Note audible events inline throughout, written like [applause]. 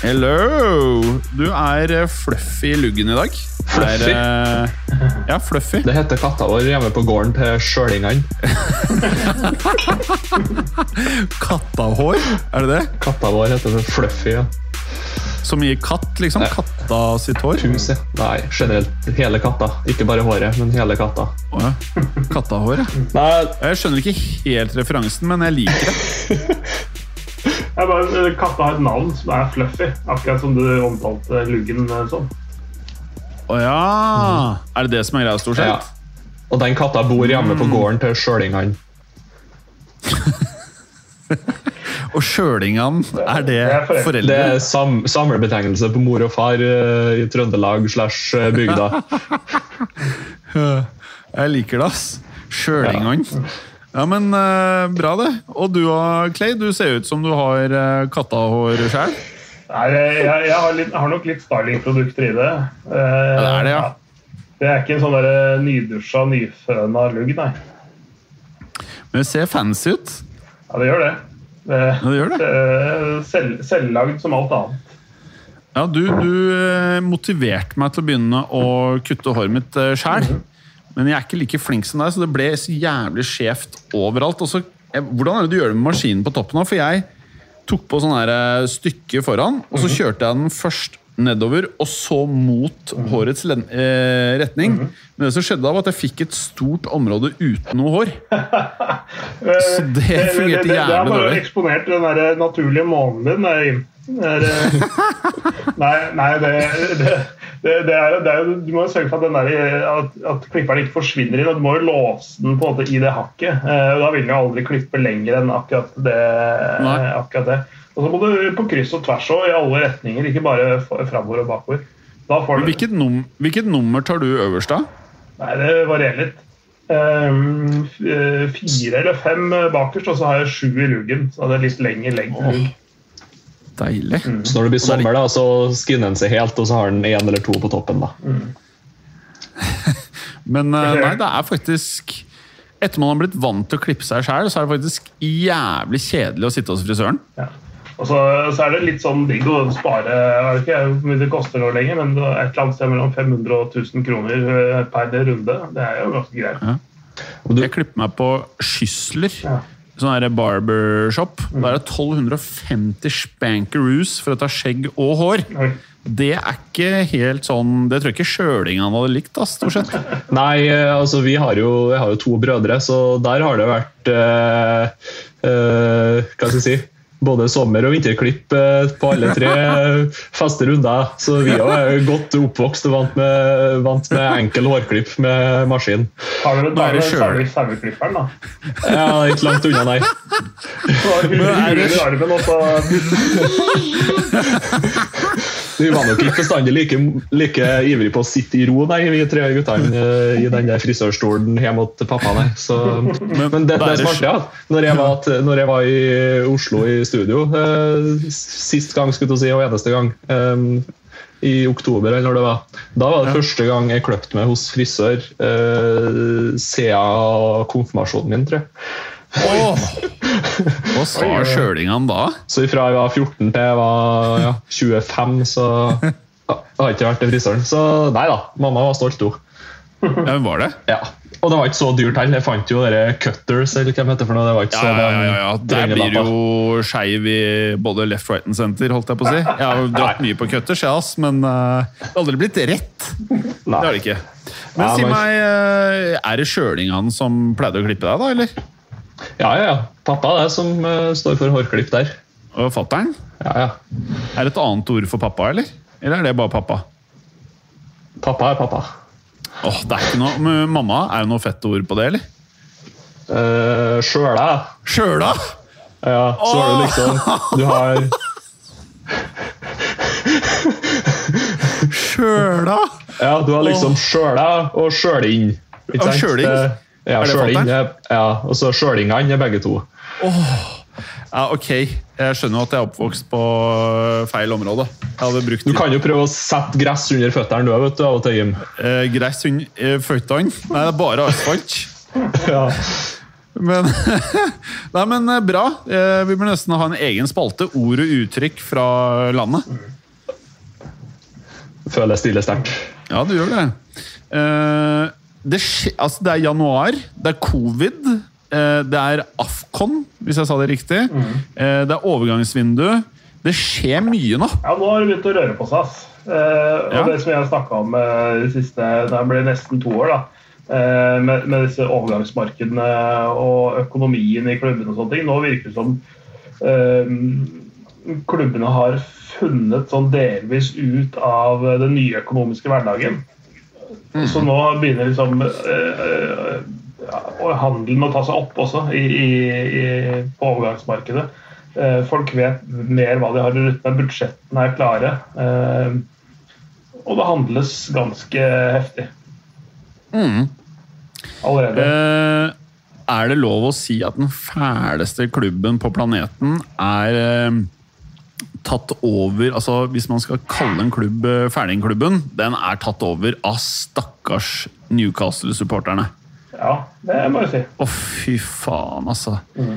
Hello! Du er eh, fluffy i luggen i dag. Fluffy? Er, eh, ja, fluffy. Det heter katta vår hjemme på gården til sjølingene. [laughs] Kattahår, er det det? Katta vår heter det Fluffy. ja. Som i katt, liksom? Katta sitt hår? Pus, ja. Nei, generelt hele katta. Ikke bare håret, men hele katta. Oh, ja. Kattahår, ja. Nei, Jeg skjønner ikke helt referansen, men jeg liker det. [laughs] Jeg bare, Katta har et navn som er Fluffy, akkurat som du omtalte luggen som. sånn. Å ja! Er det det som er greia, stort sett? ja. Og den katta bor hjemme på gården til sjølingene. [laughs] Og sjølingene, er det Det er foreldre. Det er sam samlebetegnelse på mor og far uh, i Trøndelag slash eh, bygda. [laughs] Jeg liker det, ass. Sjølingene. Ja, men eh, bra, det. Og du og Clay, du ser ut som du har uh, kattahår sjøl. Nei, jeg, jeg, har litt, har nok litt Starling-produkter i det. Ja, det er det, ja. Det er ikke en sånn der nydusja, nyføna lugg, nei. Men det ser fancy ut. Ja, det gjør det. det, Ja, det gjør det. eh, selv, selvlagd som alt annet. Ja, du, du eh, motiverte meg til å begynne å kutte håret mitt sjæl. Men jeg er ikke like flink som deg, så det ble så jævlig skjevt overalt. Så, jeg, hvordan er det du gjør det med maskinen på toppen? For jeg tok på sånn eh, stykke foran, og så kjørte jeg den først nedover, og så mot hårets len- eh, retning. Men det som skjedde da, var at jeg fikk et stort område uten noe hår. [laughs] Så det fungerte jævlig dårlig. det er bare eksponert den der naturlige månen din. Er, eh, [laughs] nei, nei det, det, det, det, er, det er Du må jo sørge for at, den der, at, at klipperen ikke forsvinner inn. og Du må jo låse den på en måte i det hakket. Eh, og Da vil den jo aldri klippe lenger enn akkurat det. Akkurat det. Og så må du på kryss og tvers og i alle retninger, ikke bare framover og bakover. Da får du Hvilket, num hvilket nummer tar du øverst, da? Nei, det varierer litt. Um, eh, fire eller fem bakerst, og så har jeg sju i luggen. Så det er litt lengre legg. Åh. Deilig. Så når det blir sommer, da, så skinner den seg helt, og så har den én eller to på toppen. da. [laughs] Men eh, nei, det er faktisk Etter man har blitt vant til å klippe seg sjæl, så er det faktisk jævlig kjedelig å sitte hos frisøren. Ja. Og så, så er det litt sånn digg å spare Jeg vet ikke hvor mye det koster nå lenger, men det er et eller annet sted mellom 500 og 1000 kroner eh, per runde. Det er jo ganske greit. Og du, Jeg klipper meg på Skysler, Ja. Sånn barbershop. Da er det 1250 spankeroos for å ta skjegg og hår. Oi. Det er ikke helt sånn Det tror jeg ikke sjølingene hadde likt, da, stort sett. [laughs] Nei, eh, altså vi har jo, jeg har jo to brødre, så der har det vært eh, eh, Hva skal jeg si både sommer- og vinterklipp eh, på alle tre [laughs] faste runder. Så vi er jo godt oppvokst og vant med, vant med enkel hårklipp med maskin. Har dere er sjøl. saueklipperen, da? Ja, ikke langt unna, nei. [laughs] Så har du huet i armen, og så [laughs] Vi var nok ikke bestandig like, like ivrig på å sitte i ro, nei, vi tre guttene eh, i den der frisørstolen hjemme hos pappa. Nei. Så, men det, det er smart, ja. Når jeg, var, når jeg var i Oslo i studio eh, sist gang, skulle du si, og eneste gang, eh, i oktober eller når det var, da var det første gang jeg kløpte meg hos frisør eh, siden konfirmasjonen min, tror jeg. Åh! [laughs] Hva sa sjølingene da? Så fra jeg var 14 til jeg var ja, 25, så [laughs] ja, jeg har ikke vært i frisøren. Så nei da, mamma var stolt, hun. Ja, men var det? Ja. Og det var ikke så dyrt heller. Jeg fant jo dere cutters, eller hva de heter for noe. Det var ikke så ja, ja, ja. Der blir jo skeiv i både left, right and center, holdt jeg på å si. Jeg har jo dratt mye på cutters, jeg, ass, men uh, det har aldri blitt rett. Det har det ikke. Men si meg, eh, er det sjølingene som pleide å klippe deg, da? eller? Ja, ja, ja. Pappa er det som uh, står for hårklipp der. Og fattern? Ja, ja. Er det et annet ord for pappa, eller? Eller er det bare pappa? Pappa er pappa. Åh, det er ikke noe, men Mamma, er det noe fett ord på det, eller? Uh, Sjøla. Sjøla! Ja, så er det liksom Du har Sjøla! Ja, du har liksom sjøla og sjølinn. ikke Og sant? sjøling? Ja, er- Ja, og så sjølingene er begge to. Ja, ok. Jeg skjønner jo at jeg er oppvokst på feil område. Du kan jo prøve å sette gress under føttene du, vet du, av og til, Jim. eh, gress under eh, føttene. Nei, det er bare asfalt. [laughs] Ja. Men, [laughs] nei, men eh, bra. Eh, Vi bør nesten ha en egen spalte. Ord og uttrykk fra landet. Føler jeg stille sterkt. Ja, du gjør det. Eh, det, altså, det er januar, det er covid, eh, det er Afcon, hvis jeg sa det riktig. Mm. det er overgangsvindu. Det skjer mye nå. Ja, nå har det begynt å røre på seg. ass. Eh, Ja. det som jeg har snakka om eh, de siste Det ble nesten to år, da. eh, med, med disse overgangsmarkedene og økonomien i klubbene og sånne ting. Nå virker det som eh, klubbene har funnet sånn delvis ut av den nye økonomiske hverdagen. Så nå begynner liksom eh, eh, handelen å ta seg opp også i, i, i, på overgangsmarkedet. Eh, Folk vet mer hva de har å rutte med. Budsjettene er klare. eh, Og det handles ganske heftig. Allerede. Eh, er det lov å si at den fæleste klubben på planeten er tatt over altså Hvis man skal kalle en klubb ferdingklubben Fælingklubben, den er tatt over av stakkars Newcastle-supporterne. Ja, det må jeg si. Å, fy faen, altså. Mm.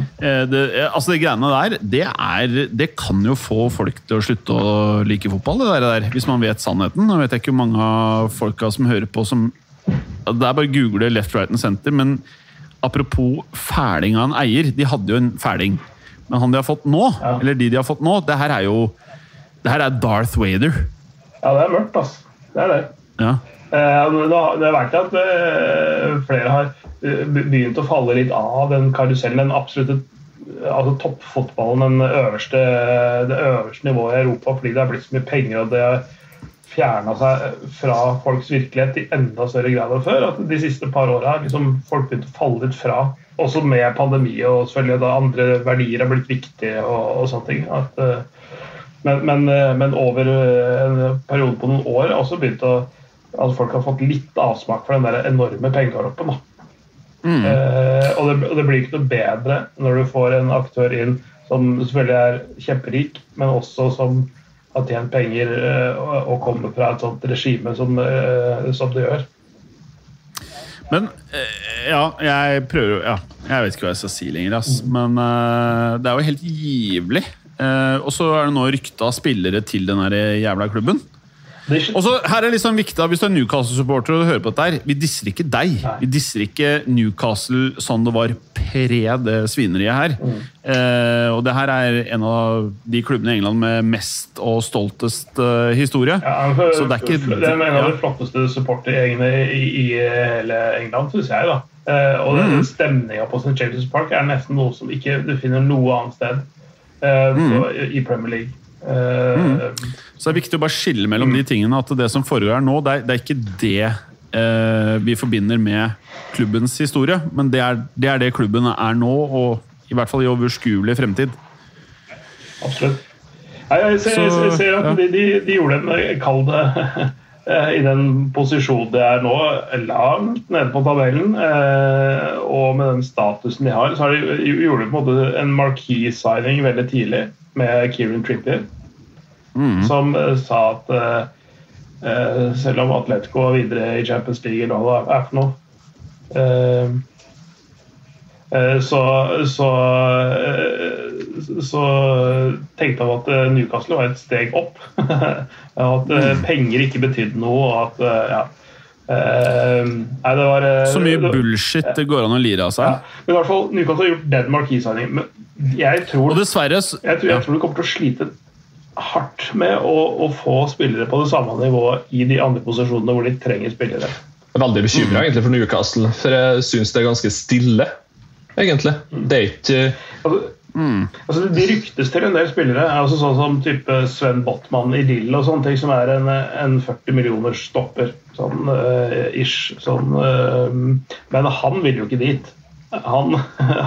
det, eh, altså. Det greiene der, det, er, det kan jo få folk til å slutte å like fotball, det der, der hvis man vet sannheten. Nå vet jeg ikke hvor mange av folka som hører på som Det er bare å google left, right and center, men apropos fæling av en eier. De hadde jo en fæling. Men han de har fått nå, Ja. eller de de har fått nå, det her er jo Det her er Darth Vader. Ja, det er mørkt, altså. Det er det. Ja. Eh, Det det er verdt at eh, flere har eh, begynt å falle litt av den karusellen. Den absolutte altså toppfotballen, den øverste, det øverste nivået i Europa, fordi det er blitt så mye penger og det har fjerna seg fra folks virkelighet i enda større grad enn før. At de siste par åra har liksom folk begynt å falle litt fra. Også med pandemi og selvfølgelig da andre verdier har blitt viktige og, og sånne ting. At, eh, men, men, eh, men over eh, en periode på noen år har også begynt å at folk har fått litt avsmak for den der enorme pengegaloppen. Mm. Eh, og, det, og det blir ikke noe bedre når du får en aktør inn som selvfølgelig er kjemperik, men også som har tjent penger og, kommer fra et sånt regime som, som det gjør. Men eh, ja, jeg prøver Ja, jeg vet ikke hva jeg skal si lenger, ass. Men uh, det er jo helt givelig. Uh, og så er det nå rykta spillere til den jævla klubben. Og så her er liksom viktig, Hvis du er Newcastle-supporter og hører på dette her, vi disser ikke deg. Vi disser ikke Newcastle sånn det var pre det svineriet her. Eh, og det her er en av de klubbene i England med mest og stoltest eh, historie. ja, for, så det er ikke- det er en av ja. de flotteste supportergjengene i, i hele England, syns jeg. da. Eh, og Mm. den stemninga på St. James' Park er nesten noe som ikke du finner noe annet sted eh, Mm. så, i Premier League. Eh, Så det er viktig å bare skille mellom de tingene. At det som foregår her nå, det er, det er ikke det eh, vi forbinder med klubbens historie. Men det er, det er det klubben er nå, og i hvert fall i overskuelig fremtid. Absolutt. Nei, jeg ser, Så, jeg ser at ja. de, de, de gjorde en kall det [laughs] i den posisjonen de er nå, langt nede på tabellen. eh, Og med den statusen de har, så har de gjorde de på en måte en marquee-signing veldig tidlig med Kieran Trippier. Som eh, sa at eh, eh, selv om Atletico er videre i Champions League eller hva det er for noe eh, Eh, Så, så, så tenkte han at Newcastle var et steg opp. [laughs] At eh, penger ikke betydde noe. og at ja. Uh, Nei, det var uh, Så mye bullshit det går an å lire av Ja. seg. Men i hvert fall, Newcastle har gjort den marquee-signingen. Men jeg tror, Og dessverre jeg, tror, ja. tror de kommer til å slite hardt med å, å få spillere på det samme nivået i de andre posisjonene hvor de trenger spillere. Jeg er veldig bekymra mm. for Newcastle, for jeg syns det er ganske stille, egentlig. Det er ikke altså, mm. altså, De ryktes til en del spillere, altså sånn som type Sven Botman i Lille og sånne ting, som er en, en 40 millioners stopper. Sånn uh, ish. Sånn, uh, men han vil jo ikke dit. Han,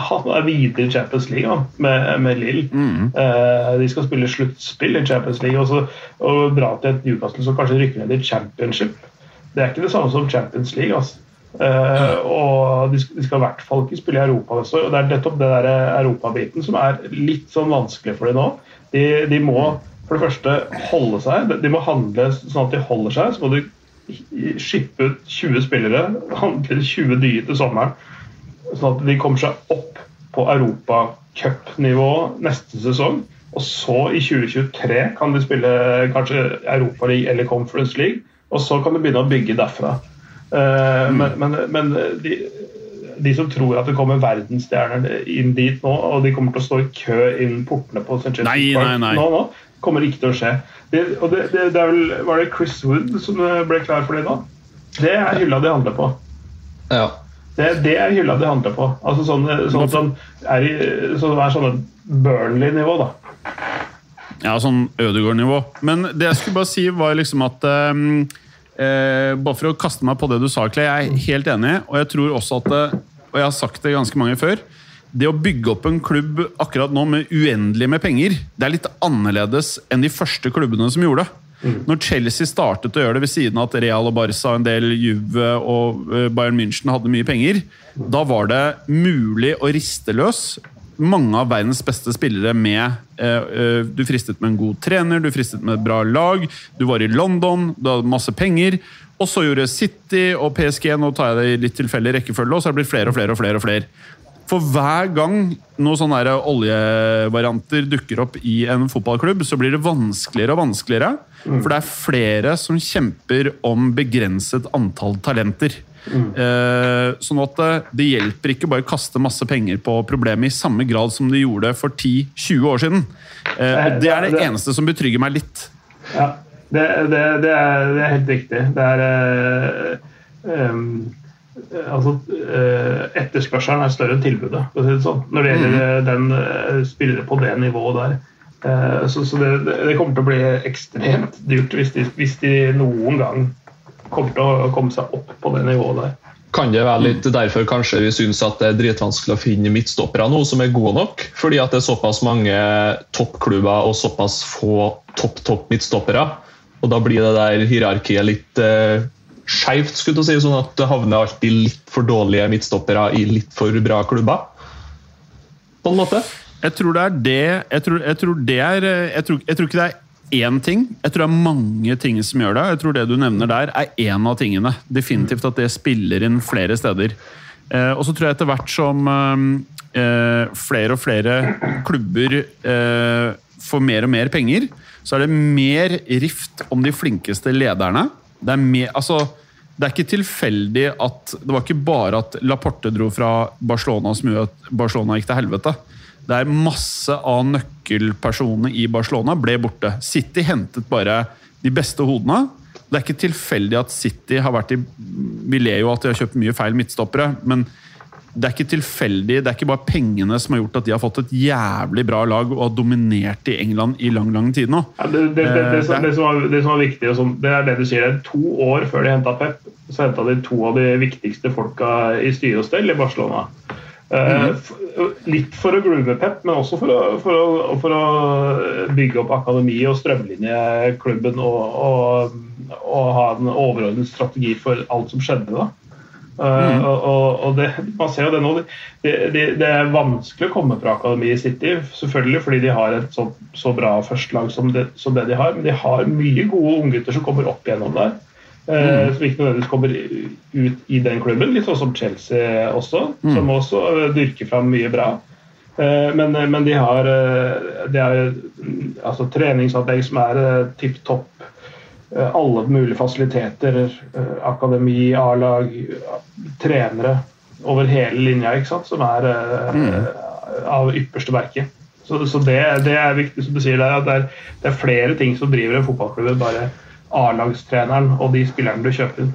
han, er videre i Champions League han, med, med Lill. Mm. Eh, de skal spille sluttspill i Champions League og, så, og dra til et Newcastle som kanskje rykker ned i championship. Det er ikke det samme som Champions League. altså. Eh, og de skal, de skal, i hvert fall ikke spille i Europa neste år. og Det er nettopp det der europabiten som er litt sånn vanskelig for dem nå. De, de, må for det første holde seg. De må handle sånn at de holder seg. Så må de skippe ut 20 spillere, handle 20 dyr til sommeren. Sånn at de kommer seg opp på europacupnivå neste sesong. Og så, i 2023, kan de spille kanskje Europaliga eller Conference League. Og så kan du begynne å bygge derfra. Uh, mm. Men, men, men de, de, som tror at det kommer verdensstjerner inn dit nå, og de kommer til å stå i kø innen portene på St. James Park nå, nå, kommer ikke til å skje. Det, og det, det, det vel, var det Chris Wood som ble klar for det nå? Det er hylla de handler på. Ja. Det, det, er hylla de handler på. Altså sånne, sånne som er, i, som er sånne Burnley-nivå, da. Ja, sånn Ødegaard-nivå. Men det jeg skulle bare si, var liksom at um, eh, Bare for å kaste meg på det du sa, Clay. Jeg er helt enig, og jeg tror også at Og jeg har sagt det ganske mange før. Det å bygge opp en klubb akkurat nå med uendelig med penger, det er litt annerledes enn de første klubbene som gjorde det. Mm. Når Chelsea startet å gjøre det ved siden av at Real og Barca en del Juve og eh, Bayern München hadde mye penger, da var det mulig å riste løs mange av verdens beste spillere med eh, eh, Du fristet med en god trener, du fristet med et bra lag, du var i London, du hadde masse penger. Og så gjorde City og PSG nå tar jeg det i litt tilfeldig rekkefølge, og så har det blitt flere og flere og flere. og flere. For hver gang noen sånne oljevarianter dukker opp i en fotballklubb, så blir det vanskeligere og vanskeligere. Mm. For det er flere som kjemper om begrenset antall talenter. Mm. sånn at det, det, hjelper ikke bare å kaste masse penger på problemet i samme grad som de gjorde for 10-20 år siden. Eh, og Det er det eneste som betrygger meg litt. Ja, det, det, det er, er, helt riktig. Det er uh, um, Altså, etterspørselen er større enn tilbudet, det sånn. Når det gjelder mm. den spillere på det nivået der. Så, så det, det, kommer til å bli ekstremt dyrt hvis de, hvis de noen gang kommer til å komme seg opp på det nivået der. Kan det være litt derfor kanskje vi syns at det er dritvanskelig å finne midtstoppere nå som er gode nok? Fordi at det er såpass mange toppklubber og såpass få topp-topp midtstoppere. Og da blir det der hierarkiet litt eh, skeivt, skulle du si, sånn at det havner alltid litt for dårlige midtstoppere i litt for bra klubber. På en måte. Jeg tror det er det Jeg tror, jeg tror det er jeg tror, jeg tror ikke det er én ting. Jeg tror det er mange ting som gjør det. Jeg tror det du nevner der, er én av tingene. Definitivt at det spiller inn flere steder. Eh, og så tror jeg etter hvert som eh, flere og flere klubber eh, får mer og mer penger, så er det mer rift om de flinkeste lederne. Det er, mer, altså, det er ikke tilfeldig at Det var ikke bare at Laporte dro fra Barcelona som gjorde at Barcelona gikk til helvete. Der masse av nøkkelpersonene i Barcelona ble borte. City hentet bare de beste hodene. Det er ikke tilfeldig at City har vært i Vi ler jo at de har kjøpt mye feil midtstoppere, men det er ikke tilfeldig. Det er ikke bare pengene som har gjort at de har fått et jævlig bra lag og har dominert i England i lang lang tid nå. Ja, det, det, det, det, som, som var, det, som, er viktig, det er det du sier. To år før de henta Pep, så henta de to av de viktigste folka i styre og stell i Barcelona. Mm. Litt for å groove Pep, men også for å, for, å, for å, bygge opp akademi og strømlinjeklubben og, og, og, ha en overordnet strategi for alt som skjedde. da. Mm. Uh, og, og det, man ser jo det nå. Det, det, det, er vanskelig å komme fra Akademi i City, selvfølgelig fordi de har et så, så bra førstelag som, som det de har. Men de har mye gode unggutter som kommer opp gjennom der. Mm. Som ikke nødvendigvis kommer ut i den klubben, litt sånn som Chelsea også, mm. som også eh, dyrker fram mye bra. Eh, men, men de har, de har altså, treningsanlegg som er tipp topp. Alle mulige fasiliteter. Akademi, A-lag, trenere over hele linja, ikke sant? som er mm. av ypperste merke. Så, så det, det, er viktig som du sier der, at det er, det er flere ting som driver en fotballklubb bare A-lagstreneren og de spillerne du kjøper inn.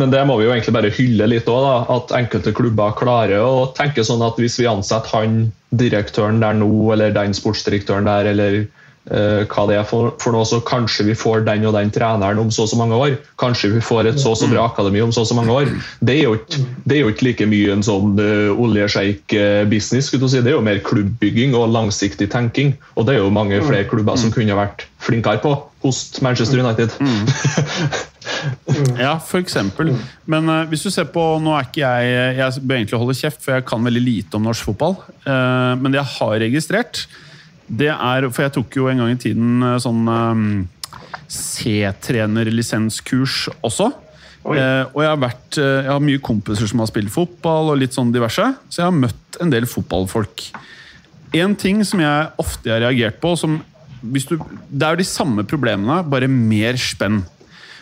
men, det må vi jo egentlig bare hylle litt òg, at enkelte klubber klarer å tenke sånn at hvis vi ansetter han direktøren der nå, eller den sportsdirektøren der, eller eh, hva det er for, for, noe, så kanskje vi får den og den treneren om så og så mange år. Kanskje vi får et så og så bra akademi om så og så mange år. Det er jo ikke, er jo ikke like mye en sånn uh, oljesjeik-business. Si. Det er jo mer klubbbygging og langsiktig tenking. Og det er jo mange flere klubber som kunne vært flinkere på hos Manchester United. Mm. [laughs] ja, for eksempel. Men uh, hvis du ser på Nå er ikke jeg Jeg bør egentlig holde kjeft, for jeg kan veldig lite om norsk fotball. Uh, men det jeg har registrert, det er For jeg tok jo en gang i tiden uh, sånn um, C-trenerlisenskurs også. Uh, og jeg har, vært, uh, jeg har mye kompiser som har spilt fotball, og litt sånn diverse, så jeg har møtt en del fotballfolk. En ting som jeg ofte har reagert på, som du, det er jo de samme problemene, bare mer spenn.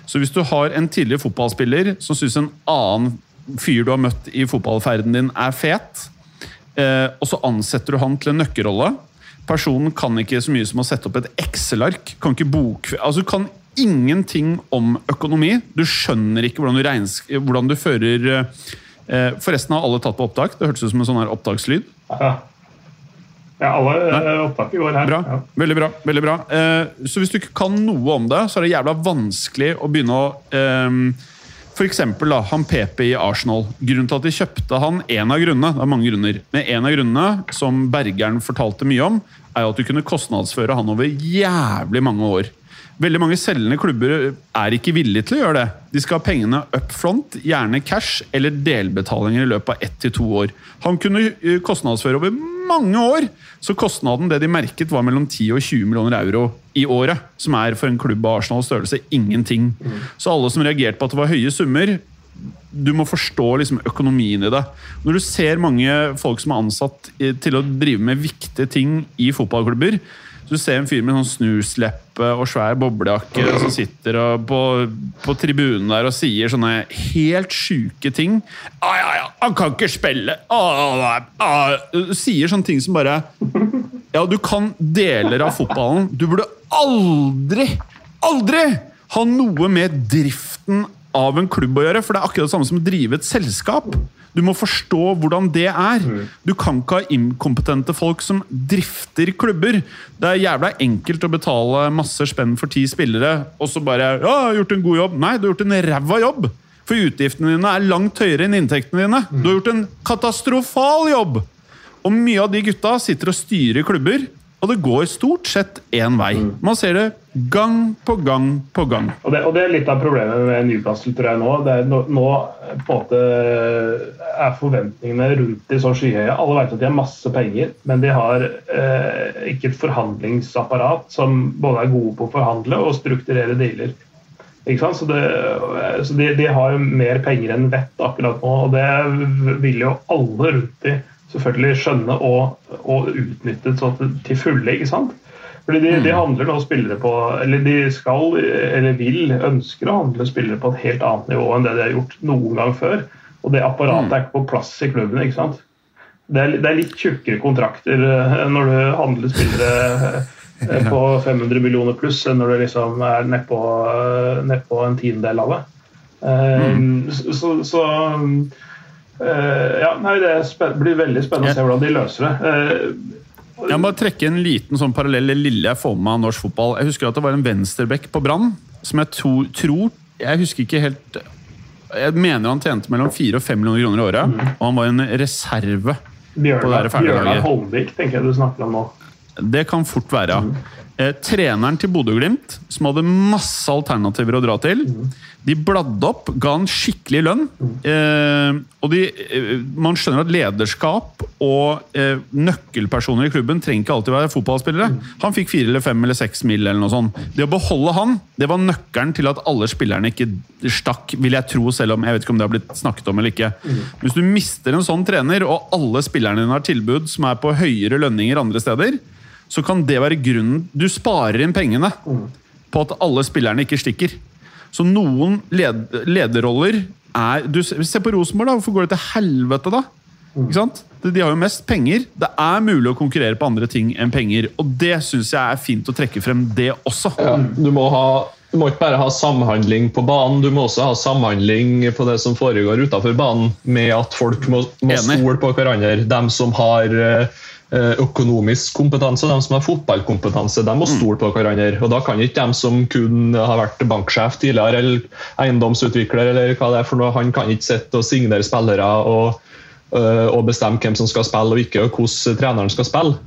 Så hvis du har en tidligere fotballspiller som syns en annen fyr du har møtt i fotballferden din, er fet, uh, og så ansetter du han til en nøkkelrolle Personen kan ikke så mye som å sette opp et Excel-ark. Kan ikke bok... Altså, kan ingenting om økonomi. Du skjønner ikke hvordan du, regns, hvordan du fører eh, Forresten har alle tatt på opptak. Det hørtes ut som en sånn her opptakslyd. Ja. Ja, alle opptak i går her. Bra. Ja. Veldig bra. veldig bra. Eh, så hvis du ikke kan noe om det, så er det jævla vanskelig å begynne å eh, da, han PP i Arsenal. Grunnen til at de kjøpte han, en av grunnene, det er mange grunner, men en av grunnene som Bergeren fortalte mye om, er jo at du kunne kostnadsføre han over jævlig mange år. Veldig mange selgende klubber er ikke villige til å gjøre det. De skal ha pengene up front, gjerne cash eller delbetalinger i løpet av ett til to år. Han kunne eh, kostnadsføre over mange år, så kostnaden det de merket var mellom 10 og 20 millioner euro i året. Som er for en klubb av Arsenals størrelse ingenting. Så alle som reagerte på at det var høye summer, du må forstå liksom økonomien i det. Når du ser mange folk som er ansatt til å drive med viktige ting i fotballklubber, så du ser en fyr med sånn snusleppe og svær boblejakke som sitter på, på, tribunen der og sier sånne helt sjuke ting. Ah, ja, ja, han kan ikke spille! Ah, ah. Sier sånne ting som bare Ja, du kan deler av fotballen. Du burde aldri, aldri ha noe med driften av en klubb å gjøre, for det er akkurat det samme som å drive et selskap. Du må forstå hvordan det er. Du kan ikke ha inkompetente folk som drifter klubber. Det er jævla enkelt å betale masse spenn for ti spillere, og så bare ja, jeg har 'Gjort en god jobb.' Nei, du har gjort en ræva jobb! For utgiftene dine er langt høyere enn inntektene dine. Du har gjort en katastrofal jobb! Og mye av de gutta sitter og styrer klubber og det går stort sett én vei. Mm. Man ser det gang på gang på gang. Og det, og det er litt av problemet med Newcastle tror jeg nå. nå, nå på en måte er forventningene rundt de så skyhøye. Alle vet at de har masse penger, men de har eh, ikke et forhandlingsapparat som både er gode på å forhandle og strukturere dealer. Så, det, så de, de, har mer penger enn vett akkurat nå, og det vil jo alle rundt de selvfølgelig skjønne og, og utnytte til fulle. ikke sant? Fordi de, de, mm. handler nå spillere på Eller de skal, eller vil, ønsker å handle spillere på et helt annet nivå enn det de har gjort noen gang før. Og det apparatet mm. er ikke på plass i klubben. ikke sant? Det er, det er litt tjukkere kontrakter eh, når du handler spillere eh, [laughs] på 500 millioner pluss enn når du liksom er nedpå eh, ned på en tiendedel av det. Mm. Så, så Uh, ja, nei, Det blir veldig spennende å se hvordan de løser det. Jeg må bare trekke en liten sånn parallell lille jeg får med av norsk fotball. Jeg husker at det var en venstreback på Brann som jeg to, tror Jeg husker ikke helt Jeg mener han tjente mellom 4 og 5 millioner kroner i året. Mm. Og han var en reserve. Bjørnar Holmvik tenker jeg du snakker om nå. Det kan fort være, ja. Mm. Eh, treneren til Bodø-Glimt, som hadde masse alternativer å dra til, de bladde opp, ga han skikkelig lønn. Eh, og de, eh, man skjønner at lederskap og eh, nøkkelpersoner i klubben trenger ikke alltid være fotballspillere. Han fikk fire eller fem eller seks mil. eller noe sånt. Det å beholde han, det var nøkkelen til at alle spillerne ikke stakk, vil jeg tro, selv om jeg vet ikke om det har blitt snakket om eller ikke. Hvis du mister en sånn trener, og alle spillerne dine har tilbud som er på høyere lønninger andre steder, så kan det være grunnen Du sparer inn pengene på at alle spillerne ikke stikker. Så noen led, lederroller er du, Se på Rosenborg, da. Hvorfor går det til helvete, da? Ikke sant? De har jo mest penger. Det er mulig å konkurrere på andre ting enn penger. Og det syns jeg er fint å trekke frem, det også. Ja, du må ha du må ikke bare ha samhandling på banen, du må også ha samhandling på det som foregår utenfor banen, med at folk må, må stole på hverandre. De som har uh, økonomisk kompetanse, de som har fotballkompetanse, de må mm. stole på hverandre. og Da kan ikke de som kun har vært banksjef tidligere, eller eiendomsutvikler, eller hva det er for noe, han kan ikke sitte og signere spillere og, eh, og, bestemme hvem som skal spille og ikke, og hvordan treneren skal spille.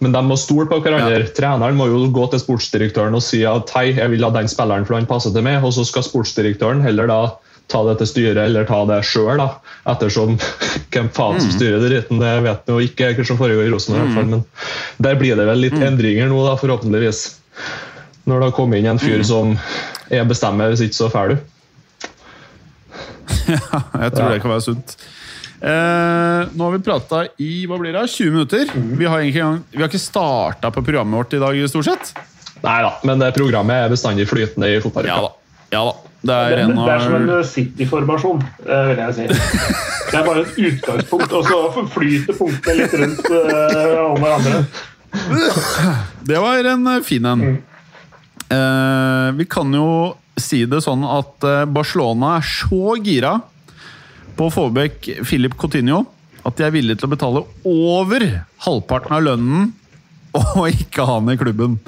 Men de må stole på hverandre. Ja. Treneren må jo gå til sportsdirektøren og si at hei, jeg vil ha den spilleren for han passer til meg, og så skal sportsdirektøren heller da ta det til styret eller ta det sjøl, ettersom [laughs] hvem faen som styrer styrer dritten, det vet vi jo ikke hva som foregår i Rosenborg. Mm. Men der blir det vel litt mm. endringer nå, da, forhåpentligvis. Når det har kommet inn en fyr mm. som jeg bestemmer, hvis ikke så drar du. [laughs] ja, jeg tror ja. det kan være sunt. Eh, nå har vi prata i hva blir det, 20 minutter. Mm. Vi har, egentlig, vi har ikke starta på programmet vårt i dag, stort sett. Nei da, men det programmet er bestandig flytende i fotballuka. Ja, ja da. Det er, det, det er som en City-formasjon, eh, vil jeg si. Det er bare et utgangspunkt, og så flyter punktene litt rundt uh, om hverandre. Det var en eh, fin en. Mm. Uh, vi kan jo si det sånn at Barcelona er så gira på å få vekk Philip Coutinho at de er villige til å betale over halvparten av lønnen og ikke ha han i klubben.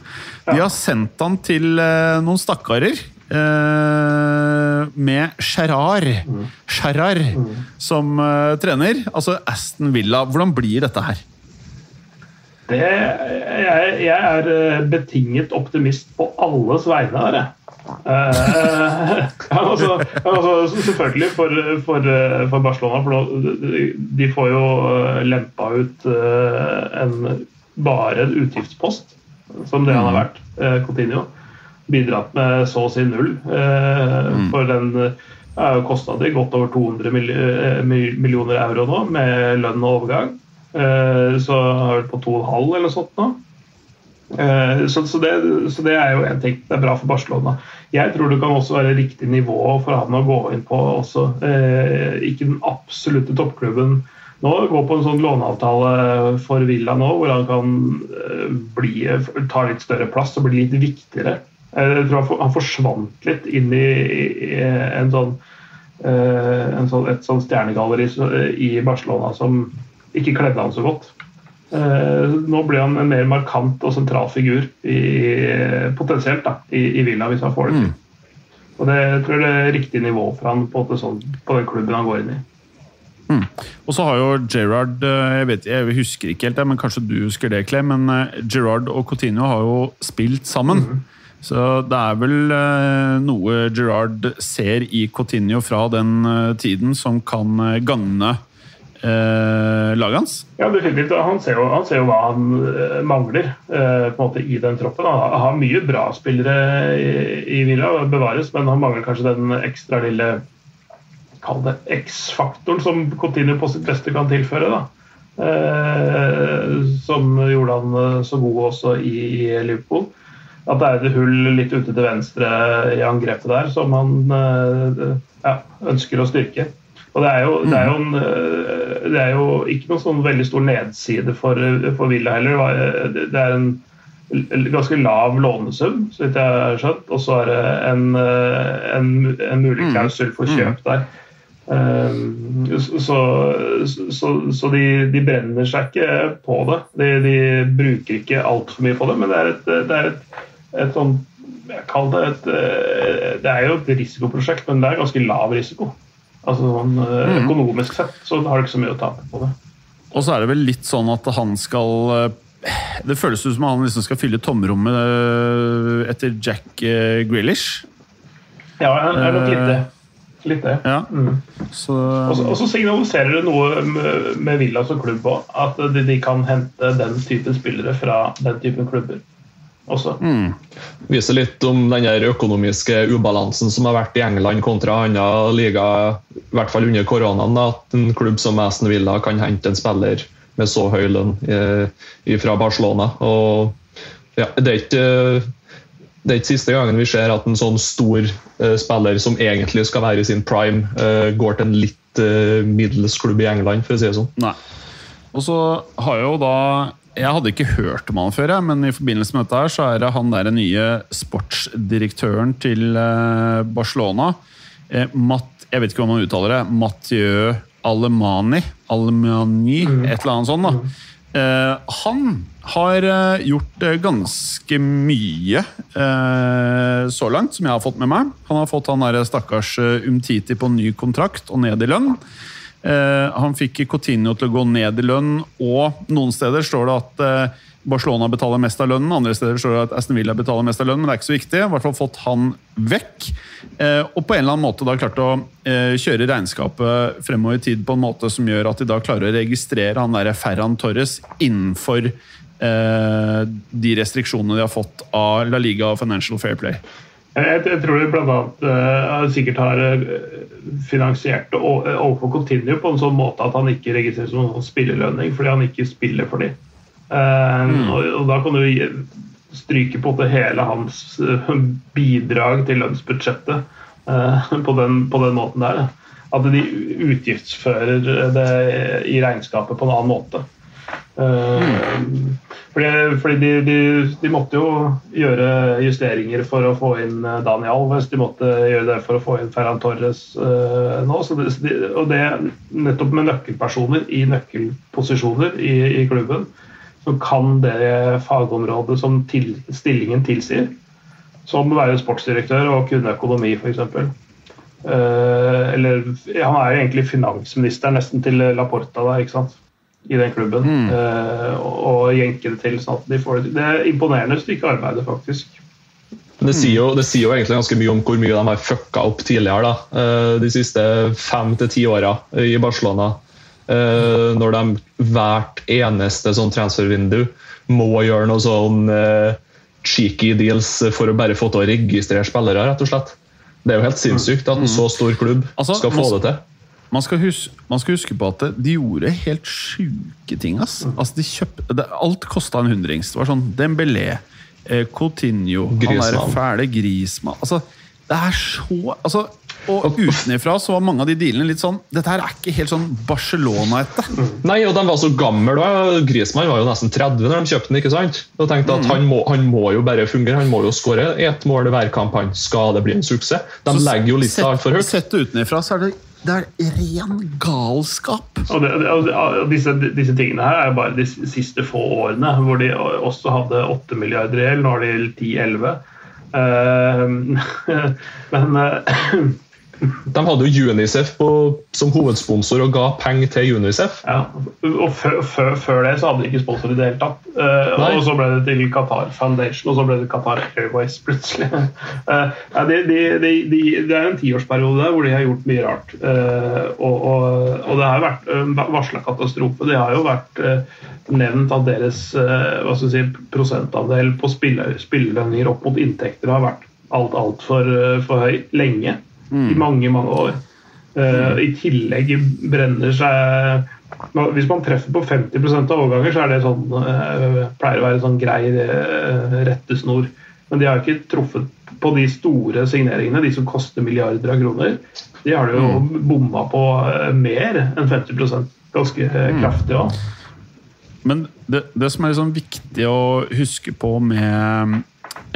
De har sendt han til noen stakkarer Uh, med Gerrard, mm. Gerrard mm. som uh, trener. Altså Aston Villa. Hvordan blir dette her? Det, jeg, jeg, er eh, betinget optimist på alles vegne her, jeg. [laughs] Uh, altså, altså, selvfølgelig for, for, for, Barcelona, for de får jo lempa ut en, bare en utgiftspost, som det han har mm. vært, Coutinho bidratt med så å si null. Eh, mm. For den er jo kosta de godt over 200 eh, millioner euro nå, med lønn og overgang. Eh, så har vi på 2,5 eller sånt nå. Så, så, det, så, det, er jo en ting. Det er bra for Barcelona. Jeg tror det kan også være riktig nivå for han å gå inn på også. ikke den absolutte toppklubben nå. Gå på en sånn låneavtale for Villa nå, hvor han kan bli, ta litt større plass og bli litt viktigere. Jeg tror han forsvant litt inn i, en sånn, eh, en sånn, et sånn stjernegalleri i Barcelona som ikke kledde han så godt. Eh, nå blir han en mer markant og sentral figur i, potensielt da, i, i Villa, hvis han får det til. Mm. Og det jeg tror jeg er riktig nivå for han på, sånn, på den klubben han går inn i. Mm. Og så har jo Gerard eh, jeg, vet, jeg husker ikke helt det, men kanskje du husker det, Clem, men Gerard og Coutinho har jo spilt sammen. Mm. Så det er vel eh, noe Gerard ser i Coutinho fra den eh, tiden som kan eh, gagne eh, laget hans? Ja, definitivt. Han ser jo, han ser jo hva han mangler eh, på en måte i den troppen. Han har mye bra spillere i, i Villa, bevares, men han mangler kanskje den ekstra lille Kall det X-faktoren som Coutinho på sitt beste kan tilføre. da. Eh, som gjorde han så god også i, i Liverpool at det er et hull litt ute til venstre i angrepet der som han eh, ja, ønsker å styrke. Og det er, jo, det, er en, eh, det er, jo, ikke noen sånn veldig stor nedside for, for Villa heller. Det er en ganske lav lånesum, så vidt jeg har skjønt. Og så er det en, en, en mulig mm. klausul for kjøp der. Så, så, så de, de, brenner seg ikke på det. De, de bruker ikke altfor mye på det, men det er et, det er et et sånn jeg kaller det et eh, Det er jo et risikoprosjekt, men det er ganske lav risiko. Altså sånn eh, mm. Økonomisk sett så har du ikke så mye å tape på det. Og så er det vel litt sånn at han skal eh, Det føles ut som han liksom skal fylle tomrommet etter Jack Grealish. Ja, det er nok litt det. Litt det. Ja. Mm. Så, og så signaliserer det noe med Villa som klubb òg, at de, de, kan hente den typen spillere fra den typen klubber også. Mm. Viser litt om den økonomiske ubalansen som har vært i England kontra andre liga, i hvert fall under koronaen. At en klubb som Aston Villa kan hente en spiller med så høy lønn eh, fra Barcelona. Og, ja, det, er ikke, det er ikke siste gangen vi ser at en sånn stor uh, spiller som egentlig skal være i sin prime, uh, går til en litt uh, middels klubb i England, for å si det sånn. Nei. Og så har jo da Jeg hadde ikke hørt om han før, jeg, men i forbindelse med dette her, så er det han der nye sportsdirektøren til eh, Barcelona. Eh, Matt, jeg vet ikke hva man uttaler det. Mathieu Alemani. Alemani, et eller annet sånt. da. Eh, han har gjort ganske mye så langt, som jeg har fått med meg. Han har fått han der stakkars Umtiti på ny kontrakt og ned i lønn. Eh, han fikk Coutinho til å gå ned i lønn, og noen steder står det at eh, Barcelona betaler mest av lønnen, andre steder står det at Aston Villa betaler mest av lønnen, men det er ikke så viktig. I hvert fall fått han vekk. Eh, og på en eller annen måte da klart å kjøre regnskapet fremover i tid på en måte som gjør at de da klarer å registrere han der Ferran Torres innenfor de restriksjonene de har fått av La Liga og Financial Fair Play. Jeg, jeg tror de bl.a. Uh, sikkert har uh, finansiert det overfor Continue på en sånn måte at han ikke registreres som en spillerlønning fordi han ikke spiller for dem. og, og da kan du stryke på det hele hans bidrag til lønnsbudsjettet på, den, på den måten der. At de utgiftsfører det i regnskapet på en annen måte. Uh, fordi fordi de, de, de måtte jo gjøre justeringer for å få inn Daniel, Dani Alves, de måtte gjøre det for å få inn Ferran Torres uh, nå. Det, og det nettopp med nøkkelpersoner i nøkkelposisjoner i, i klubben, så kan det fagområdet som til, stillingen tilsier. Som å være sportsdirektør og kunne økonomi, f.eks. Uh, eller Han er jo egentlig finansminister nesten til Laporta da, ikke sant? I den klubben. eh, og, og jenke det til. sånn at de får det. det er imponerende stykke arbeid, faktisk. Det sier, jo, det sier jo egentlig ganske mye om hvor mye de har fucka opp tidligere. da. Eh, De siste fem til ti åra i Barcelona. Eh, Når de hvert eneste sånn transfervindu må gjøre noe sånn cheeky deals for å bare få til å registrere spillere, rett og slett. Det er jo helt sinnssykt at en så stor klubb Altså, skal få det til. Man skal, huske, man skal huske på at de gjorde helt sjuke ting. Ass. Altså, de kjøpte, det, alt kosta en hundrings. Det var sånn Dembélé, eh, Coutinho, han derre fæle Grismann altså, Det er så altså, Og utenifra så var mange av de dealene litt sånn Dette her er ikke helt sånn Barcelona-ete. Nei, og de var så gamle da. Griezmann var jo nesten 30 når de kjøpte den. ikke sant? Og tenkte at han må, han må jo bare fungere. Han må jo skåre ett mål i hver kamp. Han skal det bli en suksess. De legger jo lista altfor høyt. Sett utenifra så er det, det er ren galskap. Og, det, og det- og disse, disse tingene her er bare de siste få årene, hvor de også hadde 8 milliarder i gjeld. Nå har de 10-11. Uh, [laughs] men eh, [clears throat] De hadde jo Unicef på, som hovedsponsor og ga penger til Unicef. ja, og før, før, før det så hadde de ikke sponsor i det hele tatt. Uh, og så ble det til Qatar Foundation, og så ble det Qatar Airways [laughs] plutselig. Uh, ja, de, de, de, de, det er en tiårsperiode der hvor de har gjort mye rart. Uh, og, og, og det har vært uh, varsla katastrofe. Det har jo vært nevnt at deres hva skal si, prosentandel på spille- spillelønninger opp mot inntekter har vært alt altfor for høy lenge. I mange, mange år. Uh, I tillegg brenner seg Hvis man treffer på 50 av overganger, så er det sånn, uh, pleier å være sånn grei uh, rettesnor. Men de har ikke truffet på de store signeringene, de som koster milliarder av kroner. De har det jo bomma på eh, mer enn 50 Ganske eh, kraftig òg. Men det, det som er liksom viktig å huske på med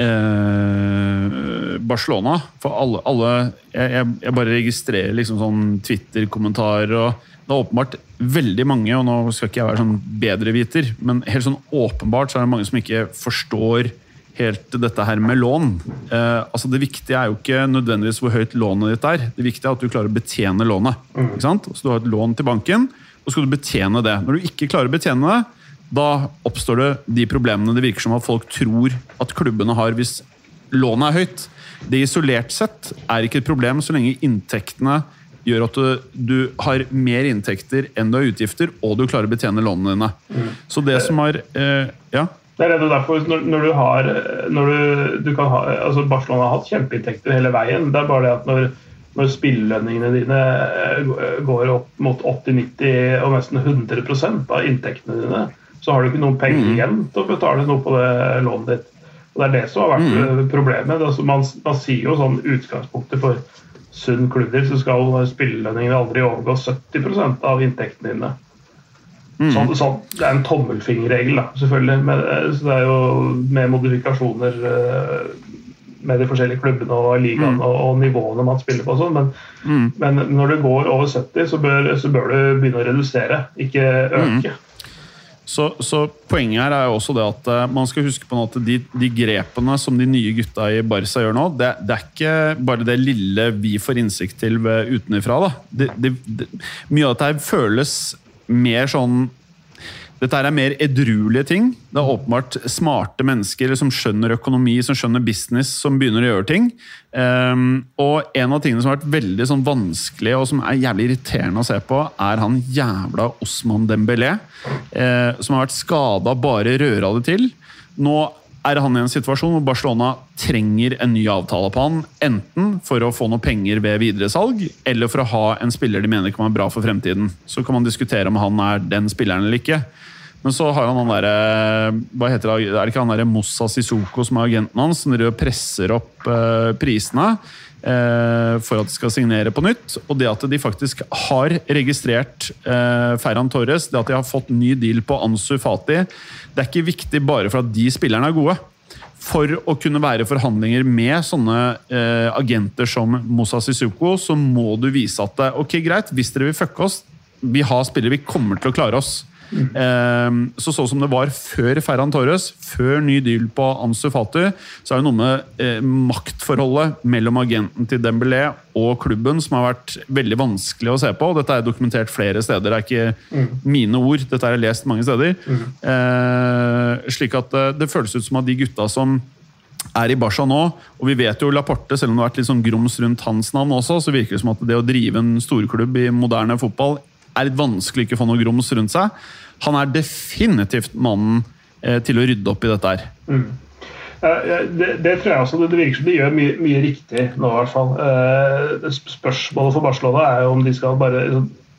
eh, Barcelona For alle, alle jeg, jeg, bare registrerer liksom sånn Twitter-kommentarer og Det er åpenbart veldig mange, og nå skal ikke jeg være sånn bedreviter, men helt sånn åpenbart så er det mange som ikke forstår helt dette her med lån. Eh, altså Det viktige er jo ikke nødvendigvis hvor høyt lånet ditt er. Det viktige er at du klarer å betjene lånet. Ikke sant? Så Du har et lån til banken, og skal du betjene det. Når du ikke klarer å betjene det, da oppstår det de problemene det virker som at folk tror at klubbene har hvis lånet er høyt. Det isolert sett er ikke et problem så lenge inntektene gjør at du, du har mer inntekter enn du har utgifter, og du klarer å betjene lånene dine. Så det som har eh, Ja? Det er derfor når, når du har når du, du kan ha, altså Barcelona har hatt kjempeinntekter hele veien. Det er bare det at når, når spillelønningene dine eh, går opp mot 80-90 og nesten 100% av inntektene dine, så har du ikke noen penger igjen til å betale noe på det lånet ditt. Og Det er det som har vært mm. problemet. Er altså, man, man sier jo sånn utgangspunktet for sunn klubbdrift, så skal spillelønningene aldri overgå 70% av inntektene dine. Mm. Sånn, sånn, det er en tommelfingerregel, da, selvfølgelig. Men, så det er jo med modifikasjoner med de forskjellige klubbene og ligaene mm. og, og, nivåene man spiller på. og Sånn. Men, mm. men, når du går over 70, så bør, så bør, du begynne å redusere, ikke øke. Mm. Så, så, Poenget her er jo også det at uh, man skal huske på at de, de, grepene som de nye gutta i Barca gjør nå, det, det, er ikke bare det lille vi får innsikt til utenfra. Det, mye av dette føles mer sånn dette er mer edruelige ting. Det er åpenbart smarte mennesker som skjønner økonomi, som skjønner business, som begynner å gjøre ting. Um, og en av tingene som har vært veldig sånn vanskelig og som er jævlig irriterende å se på, er han jævla Osman Dembélé, uh, som har vært skada, bare røra det til. Nå er han i en situasjon hvor Barcelona trenger en ny avtale på han. Enten for å få noe penger ved videresalg, eller for å ha en spiller de mener kan være bra for fremtiden. Så kan man diskutere om han er den spilleren eller ikke. Men så har han han derre Hva heter det? Er det ikke han derre Mossa Sissoko som er agenten hans, som presser opp uh, prisene uh, for at de skal signere på nytt? Og det at de faktisk har registrert uh, Ferran Torres, det at de har fått ny deal på Ansu Fati, det er ikke viktig bare for at de spillerne er gode. For å kunne være forhandlinger med sånne agenter som Mossa Sissoko, så må du vise at ok, greit, hvis dere vil fucke oss, vi har spillere, vi kommer til å klare oss. Mm. Så sånn som det var før Ferran Torres, før ny deal på Ansu Fatu, så er det noe med eh, maktforholdet mellom agenten til Dembélé og klubben som har vært veldig vanskelig å se på. Dette er dokumentert flere steder, det er ikke mm. mine ord, dette er lest mange steder. Mm. Eh, slik at eh, det føles ut som at de gutta som er i Barca nå, og vi vet jo Laporte, selv om det har vært litt sånn grums rundt hans navn også, så virker det som at det å drive en storklubb i moderne fotball er litt vanskelig å ikke få noe grums rundt seg. Han er definitivt mannen eh, til å rydde opp i dette her. Mm. Det, det, tror jeg også. Det, virker som de gjør mye, mye riktig nå, i hvert fall. Eh, spørsmålet for Barcelona er jo om de skal bare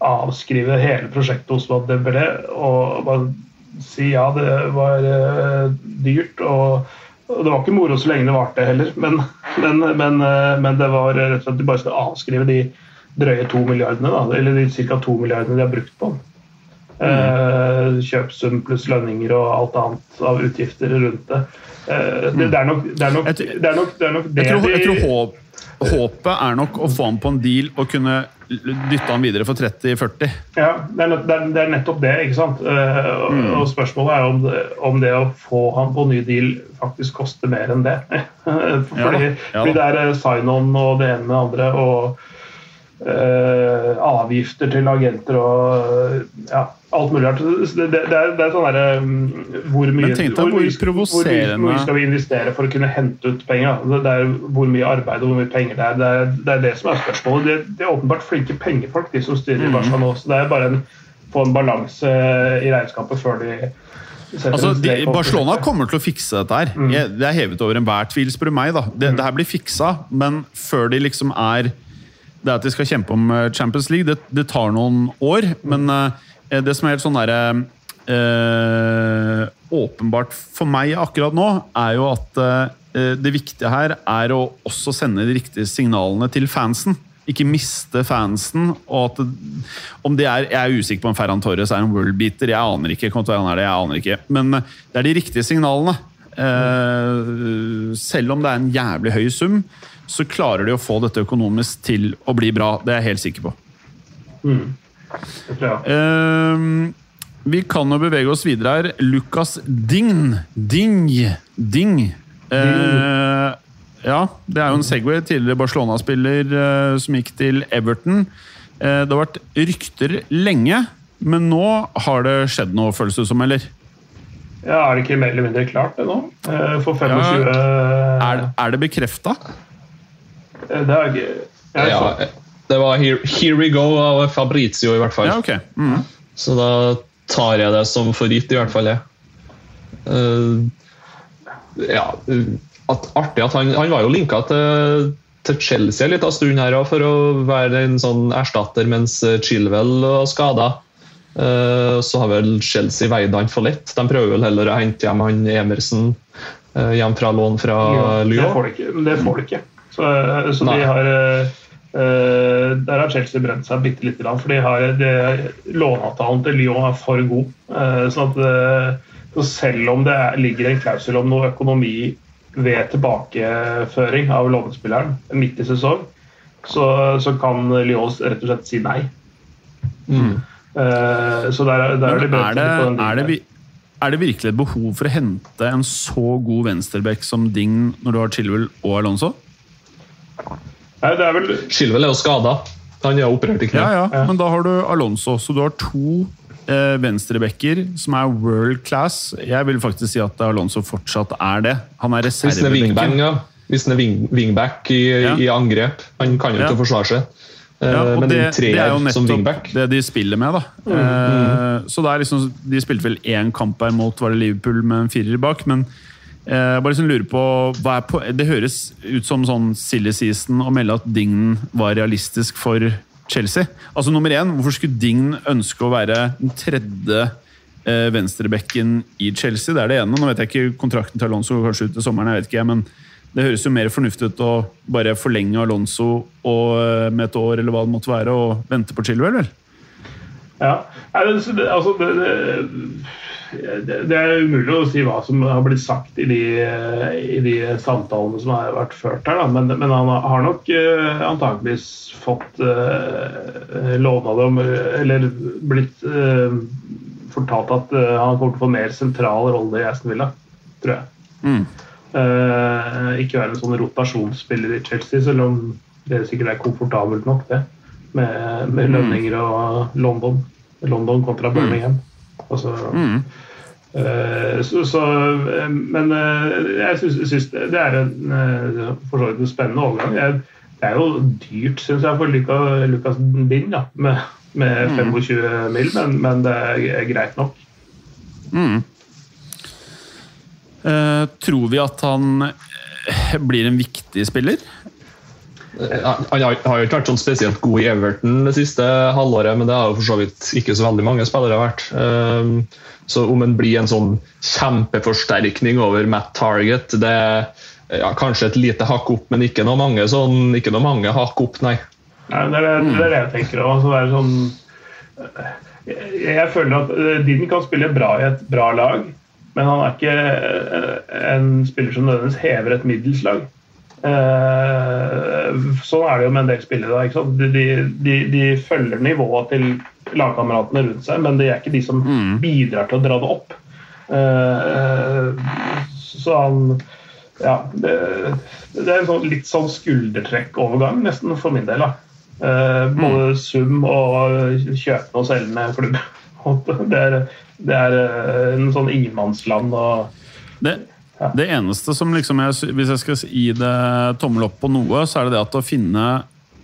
avskrive hele prosjektet hos Dembélé og bare si ja, det var dyrt. Og, det var ikke moro så lenge det varte heller, men, men, men, men, det var rett og slett at de bare skal avskrive de drøye to milliardene, da, eller de ca. to milliardene de har brukt på den. Mm. Kjøpsum pluss lønninger og alt annet av utgifter rundt det. Eh, det, det, er nok det er nok, det, er nok, det, er nok det jeg tror, jeg tror håp, Håpet er nok å få han på en deal og kunne dytte han videre for 30-40. Ja, det er, det nettopp det. ikke sant? Eh, mm. Og Spørsmålet er om det, om det, å få han på ny deal faktisk koster mer enn det. [laughs] fordi, ja, ja. fordi det er sign-on og det ene med det andre. og Uh, avgifter til agenter og ja, alt mulig rart. Det, det, det, er, det er sånn derre um, hvor, mye, hvor, hvor, hvor, skal vi investere for å kunne hente ut penger? Det er Hvor mye arbeid og hvor mye penger det er. Det er det, er det som er spørsmålet. Det, det, er åpenbart flinke pengefolk, de som styrer mm. Barca nå. Så det er bare en, få en balanse i regnskapet før de Altså, de, Barcelona kommer til å fikse dette her. Mm. Det er hevet over enhver tvil, spør du meg. da. Det, mm. det her blir fiksa, men før de liksom er det at de skal kjempe om eh, Champions League, det, det tar noen år. Men uh, det som er helt sånn derre Eh, Åpenbart for meg akkurat nå, er jo at eh, det viktige her er å også sende de riktige signalene til fansen. Ikke miste fansen. og at om det er, Jeg er usikker på om Ferran Torres er en worldbeater. Jeg aner ikke. Han er det, jeg aner ikke. Men det er de riktige signalene. selv om det er en jævlig høy sum, så klarer de å få dette økonomisk til å bli bra. Det er jeg helt sikker på. Mm. Uh, vi kan jo bevege oss videre her. Lukas Ding. Ding. Ding. Uh, ja, det er jo en Segway, tidligere Barcelona-spiller uh, som gikk til Everton. Uh, det har vært rykter lenge, men nå har det skjedd noe, føles det som, eller? Ja, Er det ikke mer eller mindre klart det nå? For 25 ja, Er, er det bekrefta? Eh, det er jeg ja, det var here, here, We Go av Fabrizio, i hvert fall. Ja, okay. mm. Så da tar jeg det som for gitt, i hvert fall. Uh, ja, at, artig at han, han var jo linka til, til Chelsea en liten stund her for å være en sånn erstatter mens Chilwell var skada. Uh, så har vel Chelsea veid han for lett. De prøver vel heller å hente hjem han Emerson uh, hjem fra lån fra ja, Lyon. Det får de ikke. Det får de ikke. Så, så de har, Uh, der har Chelsea brent seg bitte lite grann, for de har låneavtalen til Lyon er for god. Uh, sånn at uh, så selv om det er, ligger en klausul om noe økonomi ved tilbakeføring av lånespilleren midt i sesong, så, så kan Lyon rett og slett si nei. Mm. så der, der er, de er, det, er, det, er det virkelig et behov for å hente en så god venstreback som Ding når du har Chilwell og Alonso? Nei, det er vel... Skilvel er jo skada. Han er operert i kneet. Ja, ja, men da har du Alonso, så du har to eh, venstrebacker som er world class. Jeg vil faktisk si at Alonso fortsatt er det. Han er reservebekken. Hvis han er wing, wingback i, ja. i, angrep. Han kan jo ikke forsvare seg. Ja, og men det, det, er jo nettopp det de spiller med. da. Mm, mm. Så det er liksom, De spilte vel én kamp her mot var det Liverpool med en firer bak, men jeg eh, bare liksom lurer på, på, Det høres ut som sånn silly season å melde at Dignen var realistisk for Chelsea. Altså nummer én, Hvorfor skulle Dign ønske å være den tredje eh, venstrebekken i Chelsea? Det er det ene. Nå vet jeg ikke kontrakten til Alonso går kanskje ut til sommeren, jeg vet ikke, men det høres jo mer fornuftig ut å bare forlenge Alonso og, eh, med et år eller hva det måtte være, og vente på Chilwell, vel? Ja, altså det, det, det, er umulig å si hva som har blitt sagt i de, i de samtalene som har vært ført her. Men, men, han har nok uh, antakeligvis fått uh, låne dem, eller blitt uh, fortalt at uh, han kommer til å få mer sentral rolle i Aston Villa, tror jeg. Mm. ikke være en sånn rotasjonsspiller i Chelsea, selv om det sikkert er komfortabelt nok, det. Med, med mm. lønninger og London. London kontra mm. Altså, mm. uh, så, så, eh, men uh, jeg syns det er en, for så vidt en spennende overgang. Jeg, det er jo dyrt, syns jeg, for Lukas, Lucas Bind da, med, med 25 mm. mil, men, men, det er greit nok. Mm. tror vi at han blir en viktig spiller? Han har, jo ikke vært sånn spesielt god i Everton det siste halvåret, men det har jo for så vidt ikke så veldig mange spillere vært. Ehm, så om han blir en sånn kjempeforsterkning over Matt Target, det er ja, kanskje et lite hakk opp, men ikke noe mange, sånn, mange hakk opp, nei. nei det, er, det, er, det jeg tenker òg. Sånn, jeg, føler at eh, kan spille bra i et bra lag, men han er ikke eh, en spiller som nødvendigvis hever et middels lag. Eh, sånn er det jo med en del spillere. De, de, de, følger nivået til lagkameratene rundt seg, men det er ikke de som mm. bidrar til å dra det opp. Eh, så han Ja, det, det er en sånn, litt sånn skuldertrekk-overgang, nesten, for min del. da. Eh, både mm. sum og kjøpende og selgende klubb. [laughs] Det er, det er en sånn ingenmannsland. og det, det eneste som liksom jeg, Hvis jeg skal gi det tommel opp på noe, så er det det at å finne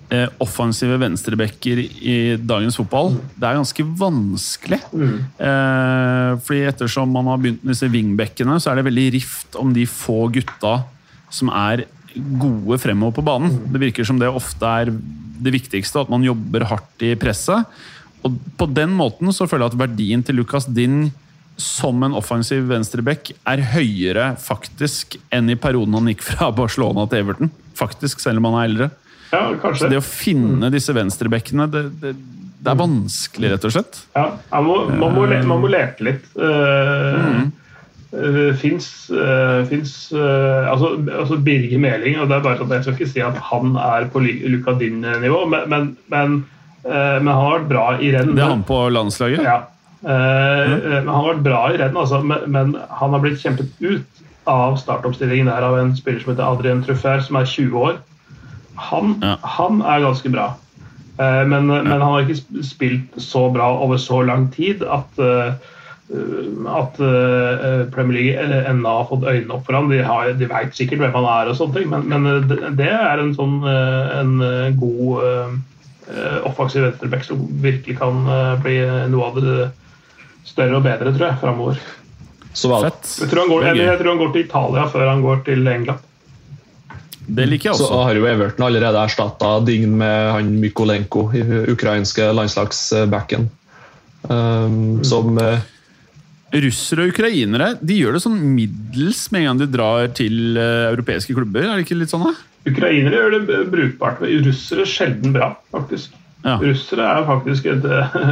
eh, offensive venstrebacker i dagens fotball, det er ganske vanskelig. Mm. Eh, fordi ettersom man har begynt med disse wingbackene, så er det veldig rift om de få gutta som er gode fremover på banen. Mm. Det virker som det ofte er det viktigste, at man jobber hardt i presset. Og på den måten så føler jeg at verdien til Lucas Din som en offensiv venstreback er høyere faktisk enn i perioden han gikk fra Barcelona til Everton. Faktisk, selv om han er eldre. Ja, kanskje. Så det å finne disse venstrebackene, det, det, det, er vanskelig, rett og slett. Ja, man må, man må, man må lete litt. Uh, mm. Uh, fins altså, altså, Birger Meling og det er bare sånn, Jeg skal ikke si at han er på Luka Din-nivå, men, men, men, men, han har vært bra i renn. Det er han på landslaget? Ja. Mm. Han har vært bra i renn, altså, men, han har blitt kjempet ut av startoppstillingen der av en spiller som heter Adrien Truffert, som er 20 år. Han, ja. han er ganske bra. Uh, men, ja. men, han har ikke spilt så bra over så lang tid at, at Premier League ennå har fått øynene opp for ham. De, har, de vet sikkert hvem han er, og sånne ting, men, men det er en sånn en god offensiv venstreback som virkelig kan bli noe av det større og bedre, tror jeg, framover. Jeg, tror går, jeg, jeg tror han går til Italia før han går til England. Det liker jeg også. Så har jo Everton allerede erstatta Dign med han Mykolenko, ukrainske landslagsbacken. Um, mm. Som uh, russere og ukrainere de gjør det sånn middels med en gang de drar til uh, europeiske klubber? Er det ikke litt sånn da? Ukrainere gjør det brukbart, men russere sjelden bra, faktisk. Ja. Russere er faktisk et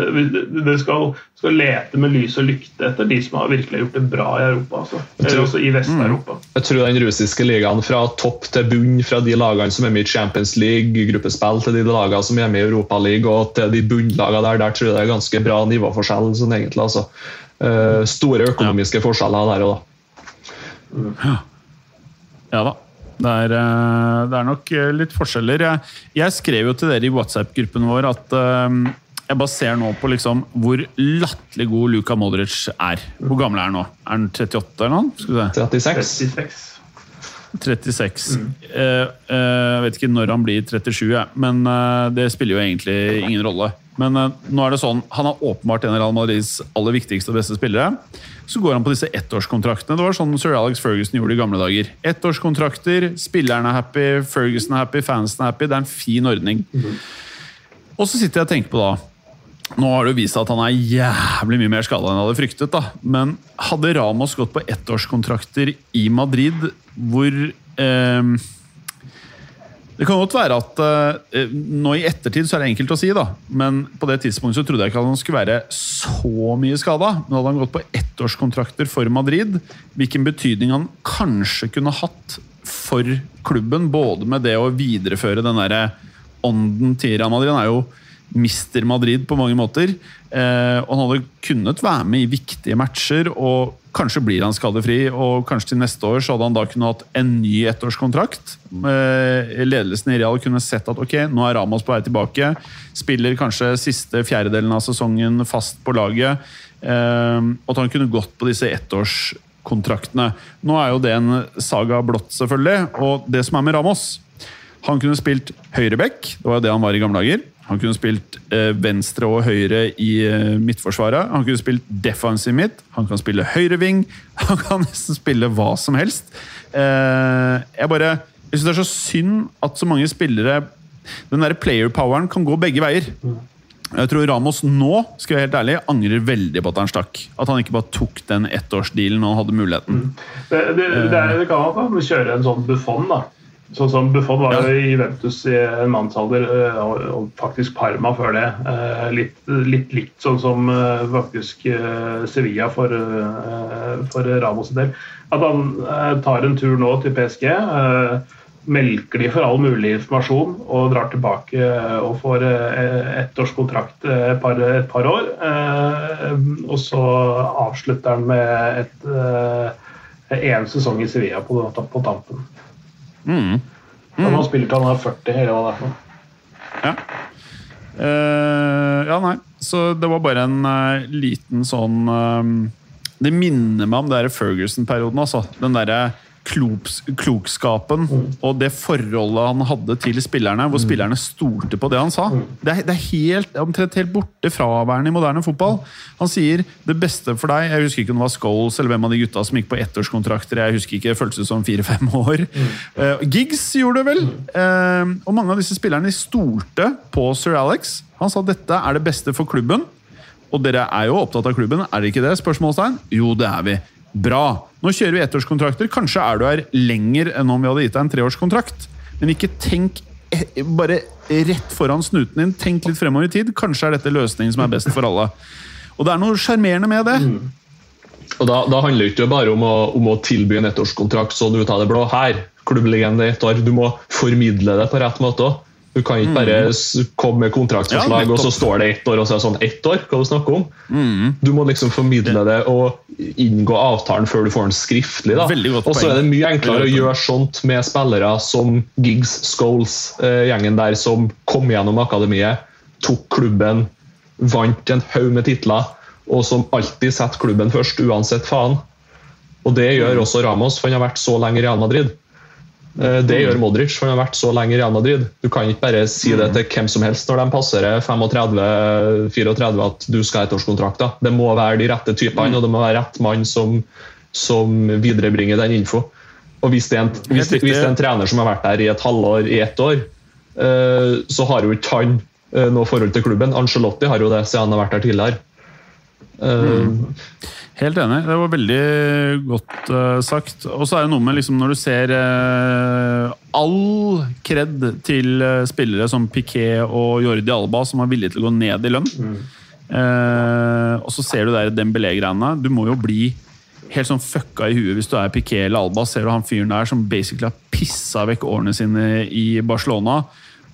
[laughs] Det skal, skal, lete med lys og lykte etter de som har virkelig gjort det bra i Europa. Altså. Eller også i Vest-Europa. Mm. Jeg tror den russiske ligaen fra topp til bunn, fra de lagene som er med i Champions League, gruppespill, til de lagene som er med i Europa League og til de bunnlagene der, der tror jeg det er ganske bra nivåforskjell. Sånn egentlig, altså. Uh, store økonomiske ja. forskjeller der og da. Ja. ja da. Det er, eh, det er, nok eh, litt forskjeller. Jeg, jeg, skrev jo til dere i WhatsApp-gruppen vår at um, jeg bare ser nå på liksom hvor latterlig god Luka Modric er. Hvor gammel er han nå? Er han 38 eller noe? 36. 36. 36. Mm. Uh, uh, vet ikke når han blir 37, men uh, det spiller jo egentlig ingen rolle. Men nå er det sånn, han er åpenbart en av Real Madrids aller viktigste og beste spillere så går han på disse ettårskontraktene. Det var sånn sir Alex Ferguson gjorde i gamle dager. Ettårskontrakter, spillerne er happy, Ferguson er happy, fansen er happy. Det er en fin ordning. Mm. Og så sitter jeg og tenker på da Nå har det jo vist seg at han er jævlig mye mer skada enn jeg hadde fryktet. da. Men hadde Ramos gått på ettårskontrakter i Madrid, hvor eh, det kan godt være at uh, nå i ettertid så er det enkelt å si, da. Men på det tidspunktet så trodde jeg ikke at han skulle være så mye skada. Men hadde han gått på ettårskontrakter for Madrid, hvilken betydning han kanskje kunne hatt for klubben, både med det å videreføre den derre ånden til Real Madrid Han er jo mister Madrid på mange måter. Uh, og han hadde kunnet være med i viktige matcher. og Kanskje blir han skadefri, og kanskje til neste år så hadde han da kunnet hatt en ny ettårskontrakt. Eh, ledelsen i Real kunne sett at ok, nå er Ramos på vei tilbake. Spiller kanskje siste fjerdedelen av sesongen fast på laget. Eh, og at han kunne gått på disse ettårskontraktene. Nå er jo det en saga blått, selvfølgelig. Og det som er med Ramos Han kunne spilt høyreback, det var jo det han var i gamle dager. Han kunne spilt eh, venstre og høyre i eh, midtforsvaret. Han kunne spilt defensive midt. Han kan spille høyreving. [laughs] Han kan nesten spille hva som helst. Eh, jeg bare jeg synes Det er så synd at så mange spillere Den der player-poweren kan gå begge veier. Jeg tror Ramos nå skal jeg være helt ærlig, angrer veldig på at han stakk. At han ikke bare tok den ettårsdealen når han hadde muligheten. Det, det, det, er, det kan man kjøre en sånn Buffon, da Sånn som Buffon var jo i Ventus i en mannsalder, eh, og faktisk Parma før det. Eh, litt, litt likt sånn som eh, faktisk Sevilla for, for Ramos del. At han tar en tur nå til PSG, melker de for all mulig informasjon og drar tilbake og får ettårskontrakt et par, et par år. Og så avslutter han med et, en sesong i Sevilla på, på tampen. Mm. Mm. Han spiller til han er 40, eller hva det er. Ja. Uh, ja, nei. Så det var bare en uh, liten sånn uh, Det minner meg om det Ferguson-perioden, altså. Den derre kloks, klokskapen og det forholdet han hadde til spillerne, hvor mm. spillerne stolte på det han sa. Mm. Det er, det er helt, omtrent helt borte fraværende i moderne fotball. Han sier det beste for deg Jeg husker ikke om det var Scholes eller hvem av de gutta som gikk på ettårskontrakter. Jeg husker ikke, Det føltes som fire-fem [laughs] år. Uh, Giggs gjorde det vel. Uh, og mange av disse spillerne stolte på sir Alex. Han sa dette er det beste for klubben. Og dere er jo opptatt av klubben, er det ikke det? spørsmålstegn? Jo, det er vi. Bra! Nå kjører vi ettårskontrakter. Kanskje er du her lenger enn om vi hadde gitt deg en treårskontrakt. Men ikke tenk eh, bare rett foran snuten din. Tenk litt fremover i tid. Kanskje er dette løsningen som er best for alle. Og det er noe sjarmerende med det. Mm. Og da, da, handler det ikke bare om å, om å tilby en ettårskontrakt sånn ut av det blå. Her, klubblegende ett år. Du må formidle det på rett måte òg. Du kan ikke bare mm. komme med kontraktsforslag, ja, og så står det ett år, og så er det sånn ett år? Hva du snakker om? Mm. Du må liksom formidle det og inngå avtalen før du får den skriftlig. Og så er det mye enklere å gjøre sånt med spillere som Giggs, Scholes, eh, gjengen der som kom gjennom akademiet, tok klubben, vant en haug med titler, og som alltid setter klubben først, uansett faen. Og det gjør mm. også Ramos, for han har vært så lenge i Real Madrid. Eh, det gjør Modric, for han har vært så lenge i Real Madrid. Du kan ikke bare si det til hvem som helst når de passerer 35-34 at du skal ha ettårskontrakt. Det må være de rette typene, og det må være rett mann som, som viderebringer den info. Og hvis det, en, hvis, hvis det, er en, trener som har vært der i et halvår, i ett år, eh, så har jo ikke han eh, noe forhold til klubben. Angelotti har jo det siden han har vært der tidligere. Mm. Helt enig. Det var veldig godt uh, sagt. Og så er det noe med liksom, når du ser uh, all kred til uh, spillere som Piquet og Jordi Alba, som var villige til å gå ned i lønn. Mm. og så ser du der Dembélé-greiene. Du må jo bli helt sånn fucka i huet hvis du er Piquet eller Alba. Ser du han fyren der som basically har pissa vekk årene sine i Barcelona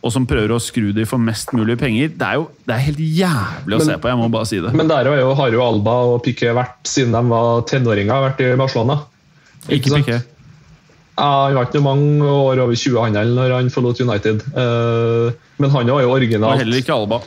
og som prøver å skru de for mest mulig penger. Det er jo det er helt jævlig å men, se på. jeg må bare si det. Men der jo, har jo Alba og Piqué vært, siden de var tenåringer, vært i Barcelona. Ikke, ikke Piqué. Ja, han var ikke mange år over 20-handel når han forlot United. Uh, men han var jo originalt. Og heller ikke Alba.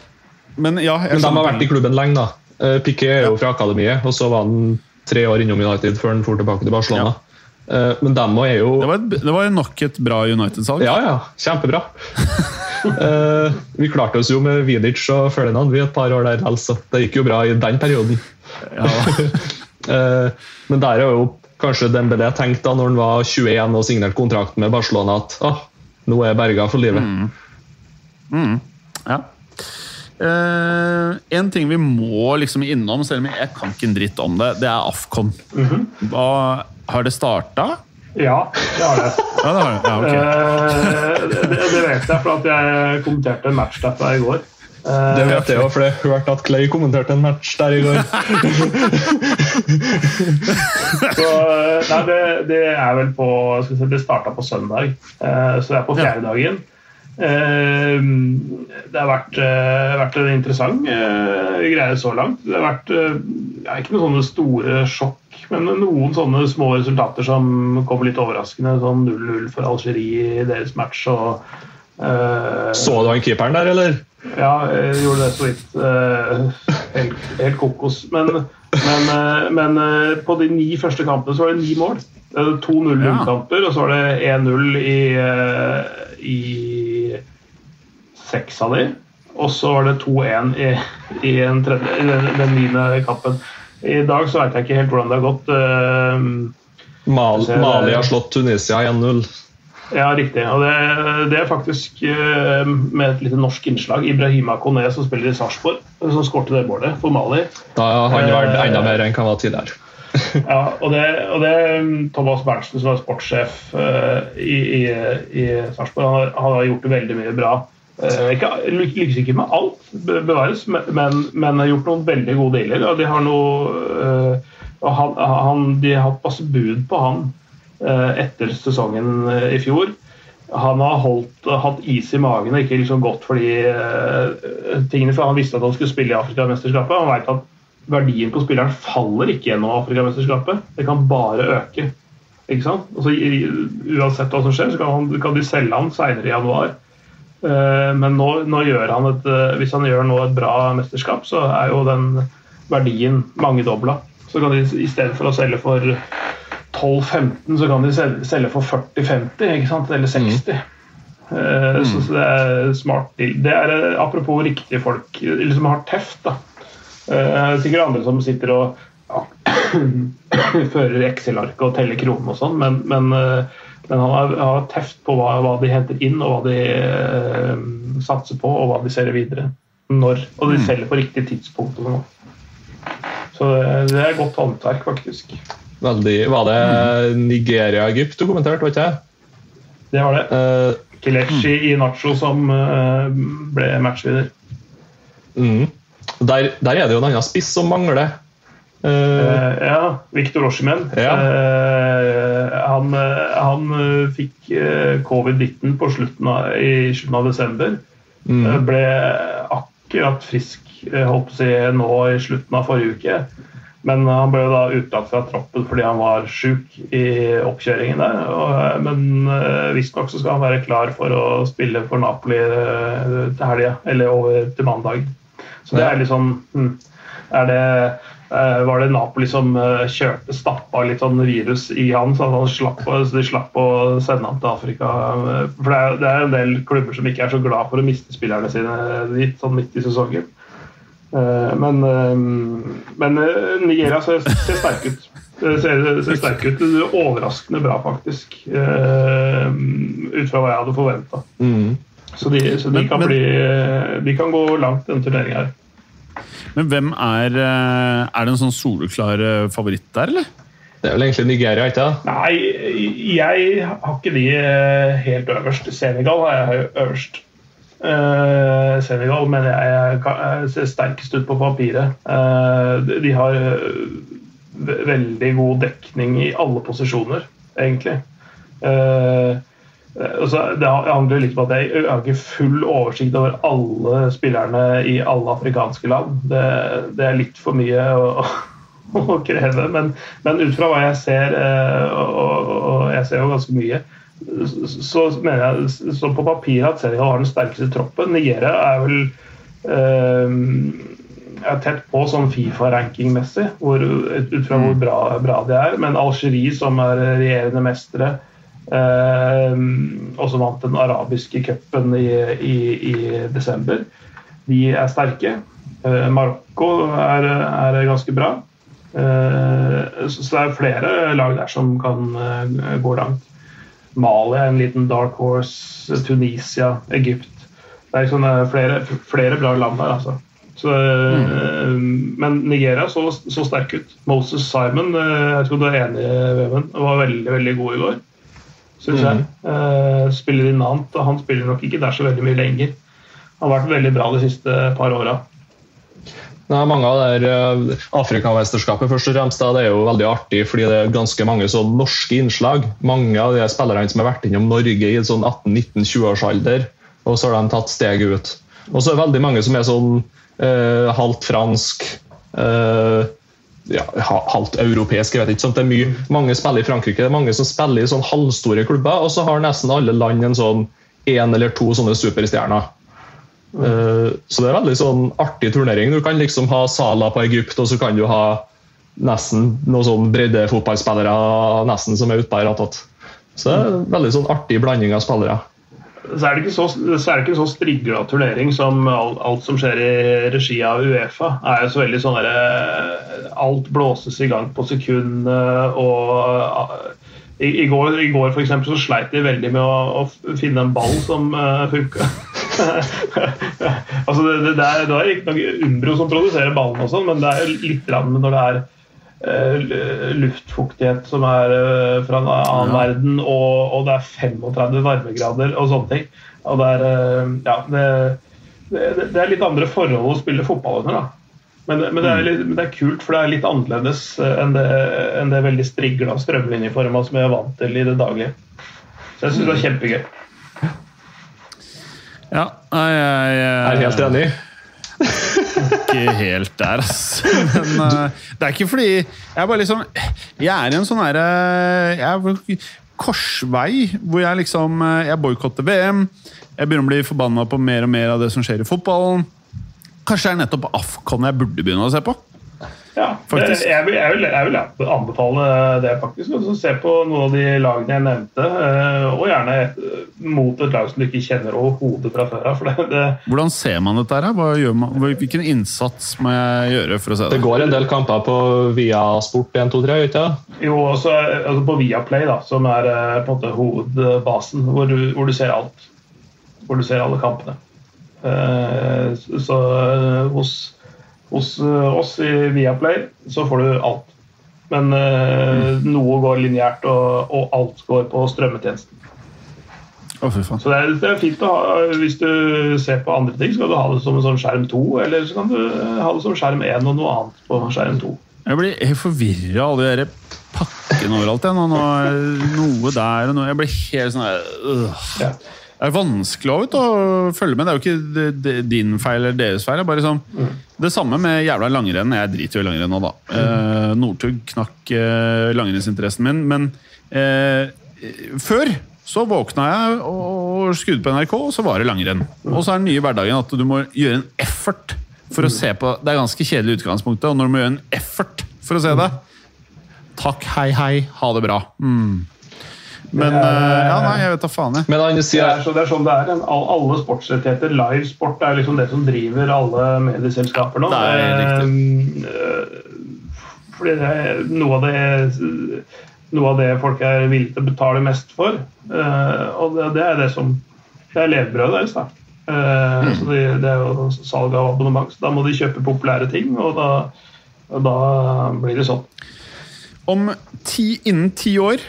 Men, ja, men de har vært i klubben lenge, da. Uh, Piquet er jo fra akademiet, og så var han tre år innom United før han dro tilbake til Barcelona. Ja. Uh, men dem er jo Det var, et, det var nok et bra United-salg. Ja, ja. Kjempebra. [laughs] uh, vi klarte oss jo med Vidic og Ferdinand vi et par år der, altså. Det gikk jo bra i den perioden. Ja. uh, [laughs] men der er jo kanskje Dembélé tenkt da når han var 21 og signerte kontrakt med Barcelona, at ah, nå er jeg berga for livet. Mm. Mm. Ja. Uh, en ting vi må liksom innom, selv om jeg kan ikke en dritt om det, det er Afcon. Mm -hmm. Hva, har det starta? Ja, det har det. [laughs] ja, det, har det. Ja, okay. uh, det, det, vet jeg, for at jeg kommenterte en match derfra i går. Uh, det vet jeg òg, for jeg hørte at Clay kommenterte en match der i går. [laughs] så, nei, det, det, er vel på si, Det starta på søndag, så det er på fjerde dagen. Det har vært, vært en interessant greie så langt. Det har vært ja, ikke noen sånne store sjokk men noen sånne små resultater som kom litt overraskende. Sånn 0-0 for Algerie i deres match. Og, uh, så du han keeperen der, eller? Ja, jeg gjorde det så vidt. Uh, helt, helt, kokos. Men, men, uh, men på de ni første kampene så var det ni mål. To 0-0-kamper, og så var det 1-0 i, i seks av de. Og så var det 2-1 i, i, i, den, den niende kampen. I dag så vet jeg ikke helt hvordan det har gått. Uh, Mali, Mali har slått Tunisia 1-0. Ja, riktig. Og det, det er faktisk uh, med et lite norsk innslag. Ibrahima Kone, som spiller i Sarpsborg, som skårte det målet for Mali. Da har han vært enda mer enn han var tidligere. [laughs] ja, og det, og det Thomas Berntsen, som er sportssjef uh, i, i, i Sarpsborg, han, han har gjort det veldig mye bra Eh, ikke, lykkes ikke med alt, bevares, men, men, har gjort noen veldig gode dealer. Og de har noe uh, han, han, De har hatt masse bud på han uh, etter sesongen i fjor. Han har holdt, hatt is i magen og ikke liksom gått for de tingene. For han visste at han skulle spille i Afrikamesterskapet. Han vet at verdien på spilleren faller ikke gjennom Afrikamesterskapet. Det kan bare øke. Ikke sant? Altså, uansett hva som skjer, så kan, han, kan de selge han senere i januar. Eh, men nå, nå, gjør han et, eh, hvis han gjør nå et bra mesterskap, så er jo den verdien mangedobla. Så kan de i stedet for å selge for 12-15, så kan de selge for 40-50, eller 60. Mm. mm. Så, så, det er smart. Det er apropos riktige folk eller som har teft. da. Sikkert andre som sitter og ja, [clears throat] fører Excel-ark og teller kroner og sånn, men, men men han har, har teft på hva, hva, de henter inn, og hva de eh, satser på, og hva de selger videre. Når. Og de mm. selger på riktig tidspunkt. og sånn. Så det er godt håndverk, faktisk. Veldig. Var det Nigeria-Egypt du kommenterte, var ikke det? Det var det. Uh, Kelechi mm. i Nacho som uh, ble matchvinner. Mm. Der, der, er det jo en annen spiss som mangler. Uh, ja, Viktor Oshimen. Ja. Han, han fikk covid-19 på slutten av, i slutten av desember. Mm. ble akkurat frisk holdt på å si, nå i slutten av forrige uke. Men han ble da utelatt fra troppen fordi han var sjuk i oppkjøringen der. Men visstnok så skal han være klar for å spille for Napoli til helga, eller over til mandag. Så det er litt sånn Er det Eh, var det Napoli som eh, kjørte stappa litt sånn virus i han, så han slapp, så de slapp å sende han til Afrika. For det er, det er, en del klubber som ikke er så glad for å miste spillerne sine dit, sånn midt i sesongen. Eh, men, men Nigeria ser, ser sterk ut. Ser, ser sterk ut. Det er Overraskende bra, faktisk. Ut fra hva jeg hadde forventa. Mm. Så, de, så de, kan bli, de kan gå langt, denne turneringa her. Men hvem er Er det en sånn soleklar favoritt der, eller? Det er vel egentlig Nigeria, ikke sant? Nei, jeg har ikke de helt øverst. Senegal har jeg øverst. Uh, Senegal mener jeg, jeg ser sterkest ut på papiret. Uh, de har veldig god dekning i alle posisjoner, egentlig. Uh, altså, det handler litt om at Jeg har ikke full oversikt over alle spillerne i alle afrikanske land. Det, det er litt for mye å, [laughs] å kreve. Men, men, ut fra hva jeg ser, og, og jeg ser jo ganske mye, så mener jeg så på papiret at Senegal har den sterkeste troppen. Nigeria er vel øh, er tett på sånn Fifa-ranking-messig, ut fra hvor mm. bra, bra de er. Men Algerie, som er regjerende mestere, og som vant den arabiske cupen i, i, i, desember, de er sterke. Uh, Marokko er, er, ganske bra. Uh, så det er flere lag der som kan gå langt. Mali er en liten dark horse. Tunisia, Egypt. Det er liksom flere, flere bra land der, altså. Så, mm. Men Nigeria så, så sterk ut. Moses Simon, eh, jeg om du er enig, Veven, var veldig veldig god i går. Syns jeg. Uh, spiller annet, og han spiller nok ikke der så veldig mye lenger. Han har vært veldig bra de siste par åra. Nei, mange av det uh, Afrikamesterskapet først og fremst, det er jo veldig artig fordi det er ganske mange sånn norske innslag. Mange av de spillerne som har vært innom Norge i sånn 18-19-20-årsalder, og så har de tatt steget ut. Og så er det veldig mange som er sånn uh, halvt fransk, uh, ja, halvt europeisk. jeg vet ikke, sånn, det er mye, Mange spiller i Frankrike, det er mange som spiller i sånn halvstore klubber, og så har nesten alle land en sånn én eller to sånne superstjerner. Eh, så det er veldig sånn artig turnering. Du kan liksom ha Sala på Egypt, og så kan du ha nesten noen sånn breddefotballspillere nesten som er utpå her. Så det er en veldig sånn artig blanding av spillere. Så er det ikke så, så, det ikke så strigla turnering som alt, alt, som skjer i regi av Uefa. er jo så veldig sånn der, eh, Alt blåses i gang på sekundet. og i, i, går, i går for eksempel, så sleit de veldig med å, å finne en ball som uh, funka. [laughs] altså det, det, det, er, er ikke noe Umbro som produserer ballen, og sånn, men det er litt når det er luftfuktighet som er uh, fra en annen ja. verden, og, og, det er 35 varmegrader og sånne ting. Og det er, uh, ja, det, det, er litt andre forhold å spille fotball under. da. Men, men, det litt, men, det er kult, for det er litt annerledes enn det, enn det veldig strigla strømlinjeforma som jeg er vant til i det daglige. Så jeg syns det var kjempegøy. Ja, jeg, jeg, jeg er helt enig. [laughs] ikke helt der, ass. Men uh, det er ikke fordi Jeg er bare liksom Jeg er i en sånn herre Jeg korsvei hvor jeg liksom eh, Jeg boikotter VM. Jeg begynner å bli forbanna på mer og mer av det som skjer i fotballen. Kanskje det er nettopp Afcon jeg burde begynne å se på? Ja, faktisk. Jeg vil, jeg, vil, jeg vil, anbefale det, faktisk. Altså, se på noen av de lagene jeg nevnte, eh, og gjerne mot et lag som du ikke kjenner overhodet fra før av. Hvordan ser man dette? her? Man, hvilken innsats må jeg gjøre for å se det? Det går en del kamper på Viasport 1, 2, 3, ikke Jo, også, altså på Viaplay, da, som er eh, på en måte hovedbasen, hvor du, hvor du ser alt. Hvor du ser alle kampene. Eh, så hos hos eh, oss i Viaplay så får du alt. Men uh, noe går lineært, og, og, alt går på strømmetjenesten. Oh, så det er, det er, fint å ha Hvis du ser på andre ting, så kan du ha det som en sånn skjerm 2, eller så kan du ha det som skjerm 1 og noe annet på skjerm 2. Jeg blir helt forvirra av alle de pakkene overalt. Jeg. Nå, noe der og noe Jeg blir helt sånn øh. ja. Det er vanskelig å følge med. Det er jo ikke din feil eller deres feil. Det, sånn, mm. det samme med jævla langrenn. Jeg driter jo i langrenn nå, da. Mm. Eh, Northug knakk eh, langrennsinteressen min. Men eh, før så våkna jeg og skrudde på NRK, og så var det langrenn. Og så er den nye hverdagen at du må gjøre en effort for å se på Det er ganske kjedelig utgangspunktet, og når du må gjøre en effort for å se det Takk, hei, hei, ha det bra. Mm. Men uh, ja, nei, jeg vet da faen, jeg. Men det, er, så, det er sånn det er. Alle sportsrettigheter, live sport, er liksom det som driver alle medieselskaper nå. Det er riktig. Uh, fordi det er noe av det noe av det folk er villige til å betale mest for. Uh, og det, det, er det som det er levebrødet deres. da. Uh, så det, det, er jo salg av abonnement, så da må de kjøpe populære ting, og da, og da blir det sånn. Om ti, innen ti år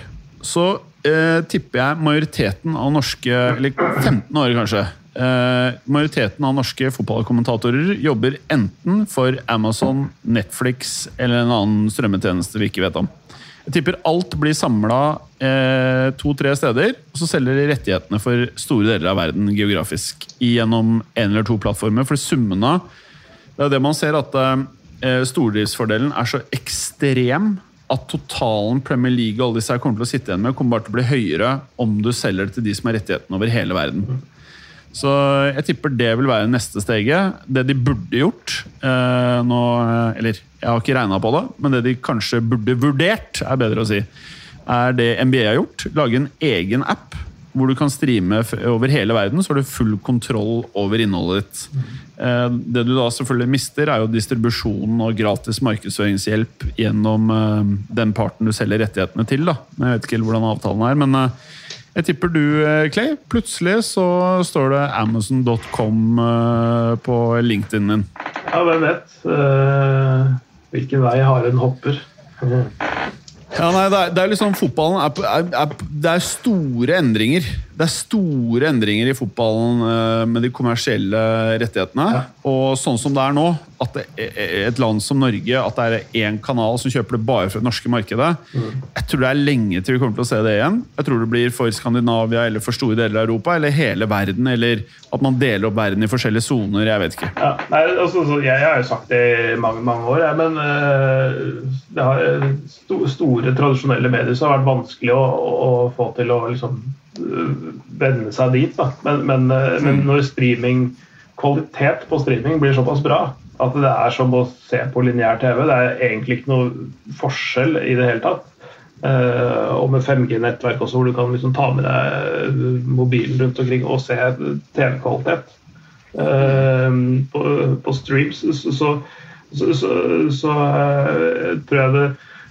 så uh, tipper jeg majoriteten av norske Eller 15 år, kanskje. Eh, majoriteten av norske fotballkommentatorer jobber enten for Amazon, Netflix eller en annen strømmetjeneste vi ikke vet om. Jeg tipper alt blir samla eh, to-tre steder, og så selger de rettighetene for store deler av verden geografisk gjennom en eller to plattformer. For summene Det er det man ser, at eh, stordriftsfordelen er så ekstrem at totalen Premier League og alle disse her kommer til å sitte igjen med, kommer bare til å bli høyere om du selger det til de som har rettighetene over hele verden. Så jeg tipper det vil være neste steget. Det de burde gjort eh, nå Eller jeg har ikke regna på det, men det de kanskje burde vurdert, er bedre å si, er det NBA har gjort. Lage en egen app hvor du kan streame over hele verden, så har du full kontroll over innholdet ditt. Eh, det du da selvfølgelig mister, er jo distribusjonen og gratis markedsføringshjelp gjennom eh, den parten du selger rettighetene til. da. Jeg vet ikke hvordan avtalen er, men eh, jeg tipper du, Clay. Plutselig så står det Amazon.com på LinkedIn din. Ja, hvem vet. Hvilken vei haren hopper. [laughs] Ja, nei, det er, det er liksom Fotballen er, er, Det er store endringer. Det er store endringer i fotballen uh, med de kommersielle rettighetene. Ja. Og sånn som det er nå, at det er et land som Norge At det er én kanal som kjøper det bare fra det norske markedet. Mm. Jeg tror det er lenge til vi kommer til å se det igjen. Jeg tror det blir for Skandinavia eller for store deler av Europa eller hele verden. Eller at man deler opp verden i forskjellige soner. Jeg vet ikke. Ja, nei, altså, jeg, jeg, har jo sagt det i mange mange år, jeg, men uh, det har, sto, store, tradisjonelle medier så har vært vanskelig å, å få til å liksom venne seg dit. Da. Men, men, mm. men mm. når streaming, kvalitet på streaming blir såpass bra at det er som å se på lineær TV. Det er egentlig ikke noe forskjell i det hele tatt. Uh, og med 5G-nettverk også, hvor du kan liksom ta med deg mobilen rundt omkring og se TV-kvalitet. Uh, på, på, streams så, så, så, så uh, tror jeg det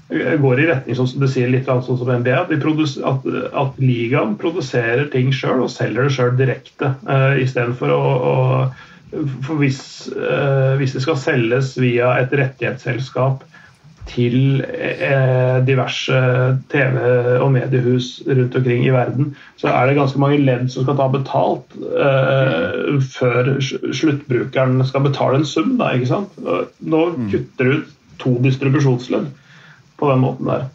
går i retning som du sier, litt sånn som NBA. At, at, ligaen produserer ting sjøl og selger det sjøl direkte. Uh, Istedenfor å, å for hvis, uh, hvis, det skal selges via et rettighetsselskap til uh, diverse TV- og mediehus rundt omkring i verden, så er det ganske mange ledd som skal ta betalt uh, før sluttbrukeren skal betale en sum. Da, ikke sant? Nå mm. kutter du ut to distribusjonsledd på den måten der.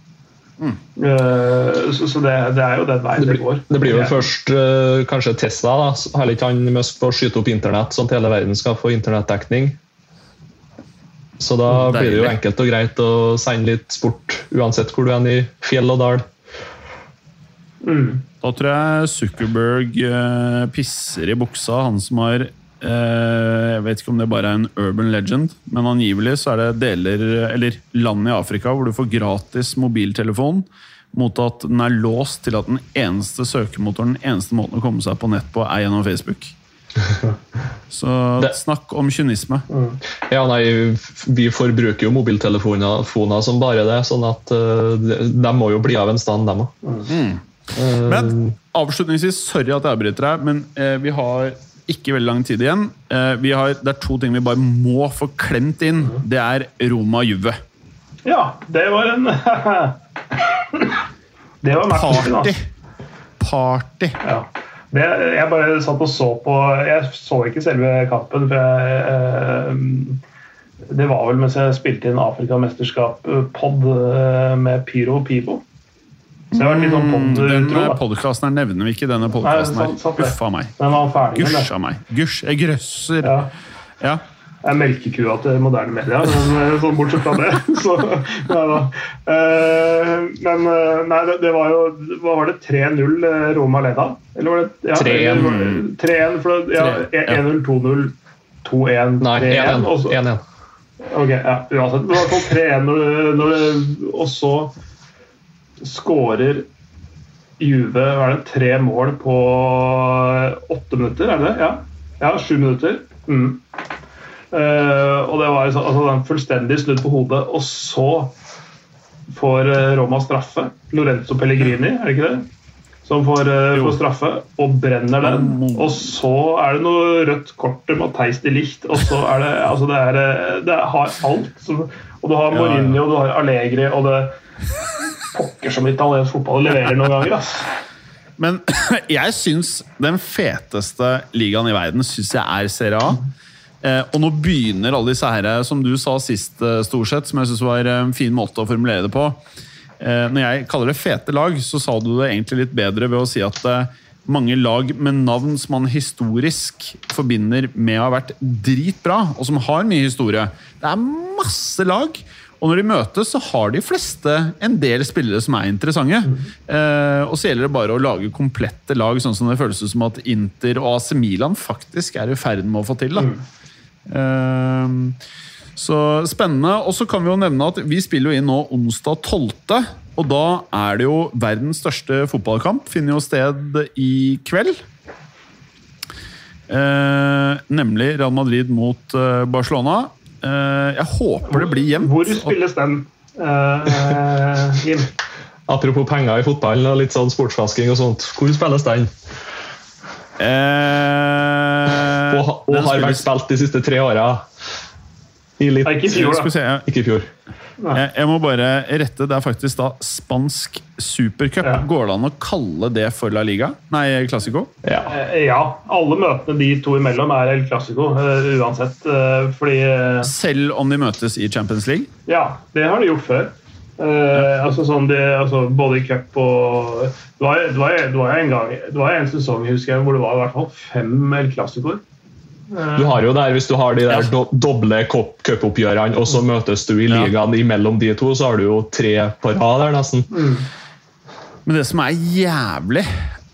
Mm. Uh, så, så det, det, er jo den veien det, det går. Det blir jo først uh, kanskje Tesla. da, Heller ikke han Musk på å skyte opp internett, sånn at hele verden skal få internettdekning. Så da Deilig. blir det jo enkelt og greit å sende litt sport uansett hvor du er i fjell og dal. Mm. Da tror jeg Zuckerberg uh, pisser i buksa, han som har Eh, jeg vet ikke om det bare er en urban legend, men angivelig så er det deler, eller land i Afrika hvor du får gratis mobiltelefon mot at den er låst til at den eneste søkemotoren, den eneste måten å komme seg på nett på, er gjennom Facebook. [laughs] Så snakk om kynisme. Mm. Ja, nei, Vi forbruker jo mobiltelefoner som bare det, sånn at uh, de må jo bli av en stand, dem òg. Mm. Men avslutningsvis, sorry at jeg avbryter deg, men vi har ikke veldig lang tid igjen. Eh, har, det er to ting vi bare må få klemt inn. Det er Roma Juve. Ja, det var en [laughs] Det var matchen, Party. Party. Ja. Det, jeg bare satt og så på Jeg så ikke selve kampen. for jeg, eh, Det var vel mens jeg spilte inn Afrikamesterskap-pod eh, med Pyro Pivo. Så jeg har vært litt sånn pod mm, Denne podkasten her nevner vi ikke. denne podkasten her. Uffa meg. Gusja meg. Gusj. Jeg grøsser. Ja. ja. Jeg er melkekua til moderne media, men eh, sånn bortsett fra det. [laughs] Så, nei da. Eh, men eh, nei, det, var jo Hva var det? 3-0 Roma leda? Eller var det ja, 3-1. 3-1, ja, 1-0, 2-0, 2-1, 3-1. 1-1. Ok, ja, uansett. Det var i 3-1, og så skårer Juve er det tre mål på åtte minutter, er det det? Ja, ja sju minutter. Mm. Uh, og det var altså, en fullstendig snudd på hodet. Og så får eh, Roma straffe. Lorenzo Pellegrini, er det ikke det? som får, uh, får, straffe, og brenner den. Og så er det noe rødt kort til Matheis de Licht, og så er det Altså, det, er, det har alt. Så, og du har Mourinho, og du har Allegri, og det Pokker som italiensk fotball leverer noen ganger, ass. Men [clears throat] jeg syns den feteste ligaen i verden synes jeg er Serie A. Eh, og nå begynner alle disse her, som du sa sist, stort Storsett, som jeg synes var en fin måte å formulere det på. Eh, når jeg kaller det fete lag, så sa du det egentlig litt bedre ved å si at eh, mange lag med navn som man historisk forbinder med å ha vært dritbra, og som har mye historie. Det er masse lag. Og når de møtes, så har de fleste en del spillere som er interessante. Eh, og så gjelder det bare å lage komplette lag, sånn som det føles som at Inter og AC Milan faktisk er i ferd med å få til. Mm. så spennende. Og så kan vi jo nevne at vi spiller jo inn nå onsdag 12. Og da er det jo verdens største fotballkamp. Finner jo sted i kveld. Eh, nemlig Real Madrid mot eh, Barcelona. Eh, jeg håper det blir jevnt. Hvor spilles den, uh, Jim? Apropos penger i fotballen og litt sånn sportsvasking og sånt. Hvor spilles den? Eh, og, og har spilles... vært spilt de siste tre åra. Ikke i fjor, da. Ikke i fjor. Jeg, jeg, må bare rette. Det er faktisk da spansk supercup. Ja. Går det an å kalle det for La Liga? Nei, Classico? Ja. Eh, ja. Alle møtene de to imellom er El Classico, uh, uansett. Uh, fordi Selv om de møtes i Champions League? Ja, det har de gjort før. Ja. Altså sånn de, altså både i cup og Det var, det var, det var en gang Det var en sesong husker jeg, hvor det var i hvert fall fem El Classicoer. Du har jo der, Hvis du har de der do doble cupoppgjørene, og så møtes du i ligaen imellom de to, så har du jo tre på rad der, nesten. Mm. Men det som er jævlig,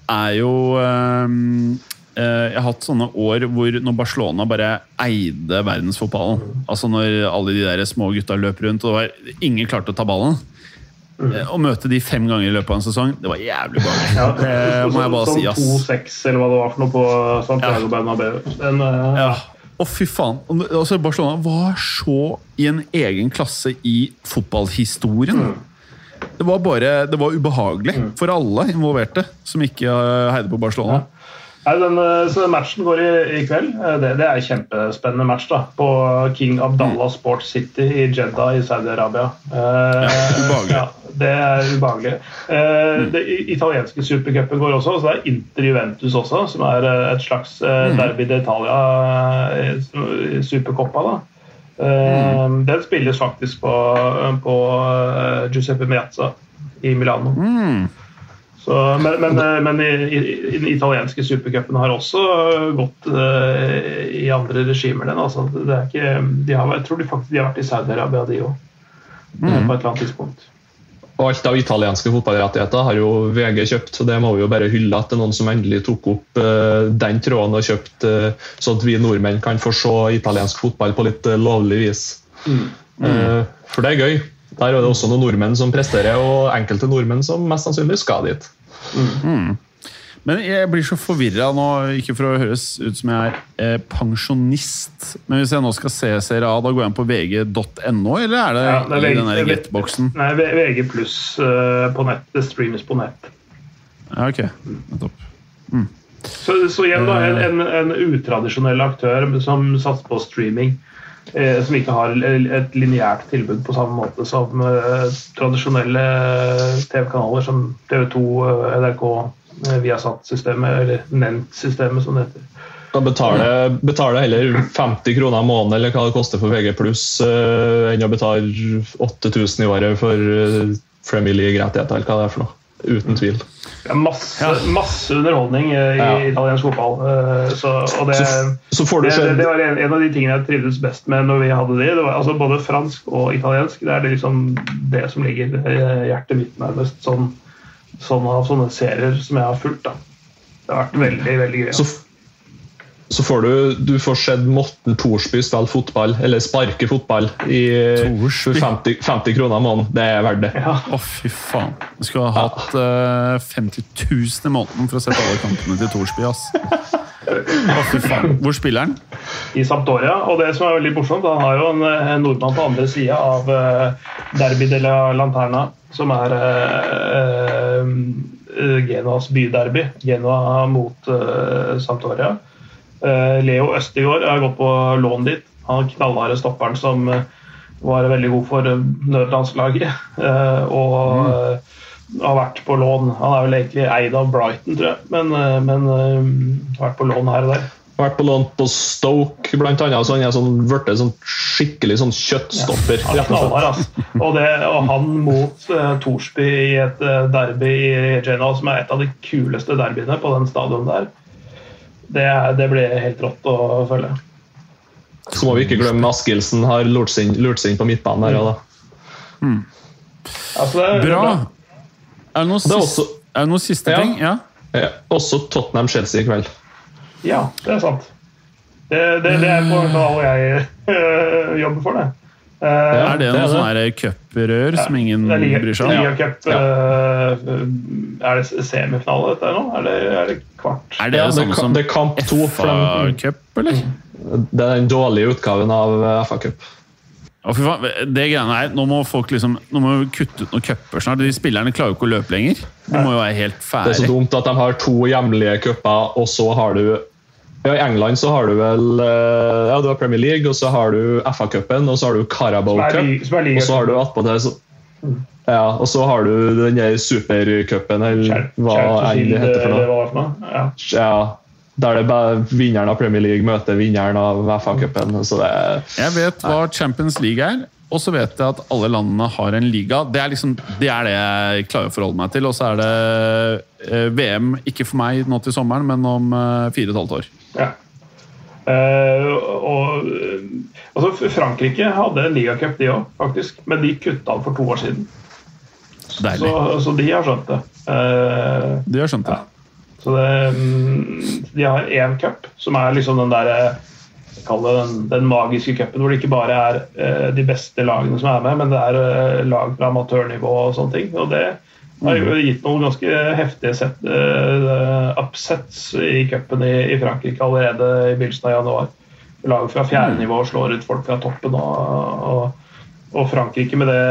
er jo um, Jeg har hatt sånne år hvor når Barcelona bare eide verdensfotballen. Altså når alle de der små gutta løp rundt, og det var ingen klarte å ta ballen. Mm. Å møte de fem ganger i løpet av en sesong, det var jævlig bra. Ja, det må jeg bare si. Sånn 2-6 eller hva det var for noe på Santiago ja. Bernabeu. Den, uh... ja. Å, fy faen. Altså, Barcelona var så i en egen klasse i fotballhistorien. Mm. Det var bare det var ubehagelig mm. for alle involverte som ikke heide på Barcelona. Ja. Nei, den, eh, så matchen går i, i kveld. Eh, det, det, er en kjempespennende match da, på King Abdallah Sports City i Jeddah i Saudi-Arabia. Eh, ja, ja, det er ubehagelig. Eh, det italienske supercupen går også, så det er Inter Juventus også, som er eh, et slags mm. derby d'Italia, supercoppa. da. Mm. Den spilles faktisk på, på Giuseppe Meazza i Milano. Mm. Så, men, men, eh, men i, i, den italienske supercupen har også gått uh, i andre regimer. Den, altså. ikke, de har, jeg tror de faktisk de har vært i Saudi-Arabia, de òg. Mm. På et eller annet tidspunkt. Og alt av italienske fotballrettigheter har jo VG kjøpt, så det må vi jo bare hylle at det er noen som endelig tok opp uh, den tråden og kjøpt, uh, så at vi nordmenn kan få se italiensk fotball på litt uh, lovlig vis. Mm. Mm. for det er gøy. Der er det også noen nordmenn som presterer, og enkelte nordmenn som mest sannsynlig skal dit. Mm. Men jeg blir så forvirra nå, ikke for å høres ut som jeg er eh, pensjonist. Men hvis jeg nå skal se Serie A, da går jeg inn på vg.no, eller er det, ja, det er VG, i den der get-boksen? Nei, VG pluss uh, på nett. Det streames på nett. Ja, ok. Nettopp. Mm. Så, så, igjen, da, en, en, en utradisjonell aktør som satser på streaming. Eh, som ikke har et lineært tilbud på samme måte som eh, tradisjonelle TV-kanaler som TV 2, eh, NRK, Viasat-systemet, eller Nent-systemet, som det heter. Da betaler, betaler heller 50 kroner i måneden eller hva det koster for VG enn å betale 8000 i året for Premier League-rettigheter, eller hva det er for noe. Uten tvil. Masse, ja. masse, underholdning i ja. italiensk fotball. Eh, så, og det, så, så det, det, det, var en, en, av de tingene jeg trivdes best med når vi hadde det. det var, altså både fransk og italiensk. Det er det, liksom det som ligger hjertet mitt nærmest. Sånn, sånn av sånne serier som jeg har fulgt. Da. Det har vært veldig veldig gøy. Så, så får du, du får sett Morten Thorsby spille fotball, eller sparke fotball, i 50, 50, kroner i måneden. Det er verdt det. Å, ja. oh, fy faen. Du skulle ha hatt uh, 50 000 i måneden for å sette alle kampene til Thorsby. ass. Å, fy faen. Hvor spiller han? I Sampdoria. Og det som er veldig morsomt, han har jo en, en nordmann på andre sida av uh, Derby de la Lanterna, som er uh, Genoas byderby. Genoa mot Sampdoria. Leo Østigård har gått på lån dit. Han knallharde stopperen som var veldig god for nødlandslaget. og mm. har vært på lån. Han er vel egentlig eid av Brighton, tror jeg, men, men har vært på lån her og der. Vært på lån på Stoke, blant annet. Så han er sånn, blitt sånn skikkelig sånn kjøttstopper. Ja, knallhard, altså. og, det, og han mot uh, Torsby i et derby i Genoa, som er et av de kuleste derbyene på den stadion der, det, det ble helt rått å følge. Så må vi ikke glemme Askildsen har lurt seg inn på midtbanen her òg, da. Mm. Altså, det, bra. Er det noen siste, noe siste ting? Ja. ja. Også Tottenham-Chelsea i kveld. Ja, det er sant. Det, det, det er på kanal jeg [laughs] øh, jobber for, det. Uh, er det noe sånn cuprør ja, som ingen bryr seg om? Liga Cup ja. uh, Er det semifinale dette nå? Er det, er det kvart? Er det det samme som FA-cup, eller? Det er den dårlige utgaven av FA-cup. Det greiene her, Nå må folk liksom, nå må vi kutte ut noen cuper snart. De Spillerne klarer jo ikke å løpe lenger. De må jo være helt ferdig. Det er så dumt at de har to hjemlige cuper, og så har du ja, I England så har du vel eh, ja, du har Premier League, og så har du FA-cupen, og så har du Carabao Cup. Og så har du attpåtil ja, og så har du den der supercupen, eller hva enn det heter for noe. Ja. Ja. Der det bare vinneren av Premier League møter vinneren av FA-cupen. Jeg vet hva Champions League er, og så vet jeg at alle landene har en liga. Det er, liksom, det, er det jeg klarer å forholde meg til. Og så er det eh, VM, ikke for meg nå til sommeren, men om eh, fire og et halvt år. Ja. Uh, og, altså Frankrike hadde en ligacup, de òg, faktisk. Men de kutta den for to år siden. Så, så, de har skjønt det. Uh, de har skjønt det. Ja. Så det, mm, De har én cup, som er liksom den der den, den magiske cupen, hvor det ikke bare er uh, de beste lagene som er med, men det er uh, lag fra amatørnivå og sånne ting. Og det har jo mm. gitt noen ganske heftige set, uh, upsets i cupen i, i, Frankrike allerede i begynnelsen av januar. Lag fra fjerde mm. nivå slår ut folk fra toppen, og, og, og Frankrike med det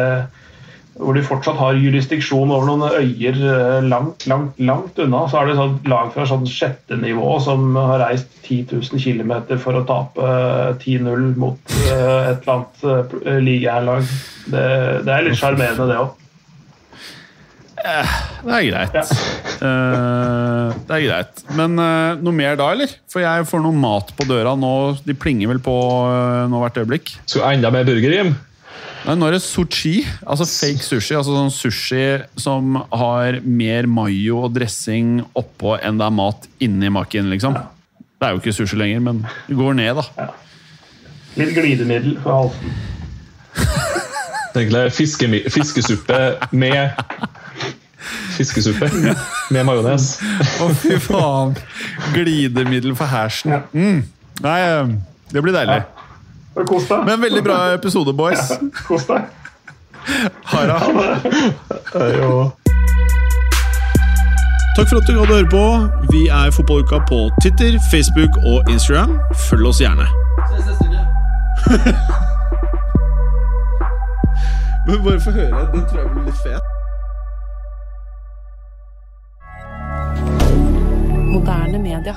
hvor de fortsatt har jurisdiksjon over noen øyer eh, langt, langt langt unna. Så er det sånn lag fra sånn sjette nivå som har reist 10 000 km for å tape 10-0 eh, mot eh, et eller annet ligaherlag. Det, det er litt sjarmerende, det òg. Det er greit. Ja. det er greit. Men noe mer da, eller? For jeg får noe mat på døra nå. De plinger vel på nå hvert øyeblikk. Skal enda mer burger, Jim? Nei, nå er det sushi, altså fake sushi. altså sånn Sushi som har mer mayo og dressing oppå enn det er mat inni makken. liksom. Det er jo ikke sushi lenger, men det går ned, da. Ja. Litt glidemiddel for halsen. Egentlig fiske, fiskesuppe med Fiskesuppe med majones. Å, fy faen! Glidemiddel for hersen. Mm. Nei, eh, det blir deilig. Kos deg. Men veldig bra episode, boys. Ja, kos deg. Ha det. Takk for at du gadd å høre på. Vi er Fotballuka på Twitter, Facebook og Instagram. Følg oss gjerne. Ses neste uke. Men bare få høre. Den tror jeg blir litt fet. Moderne media.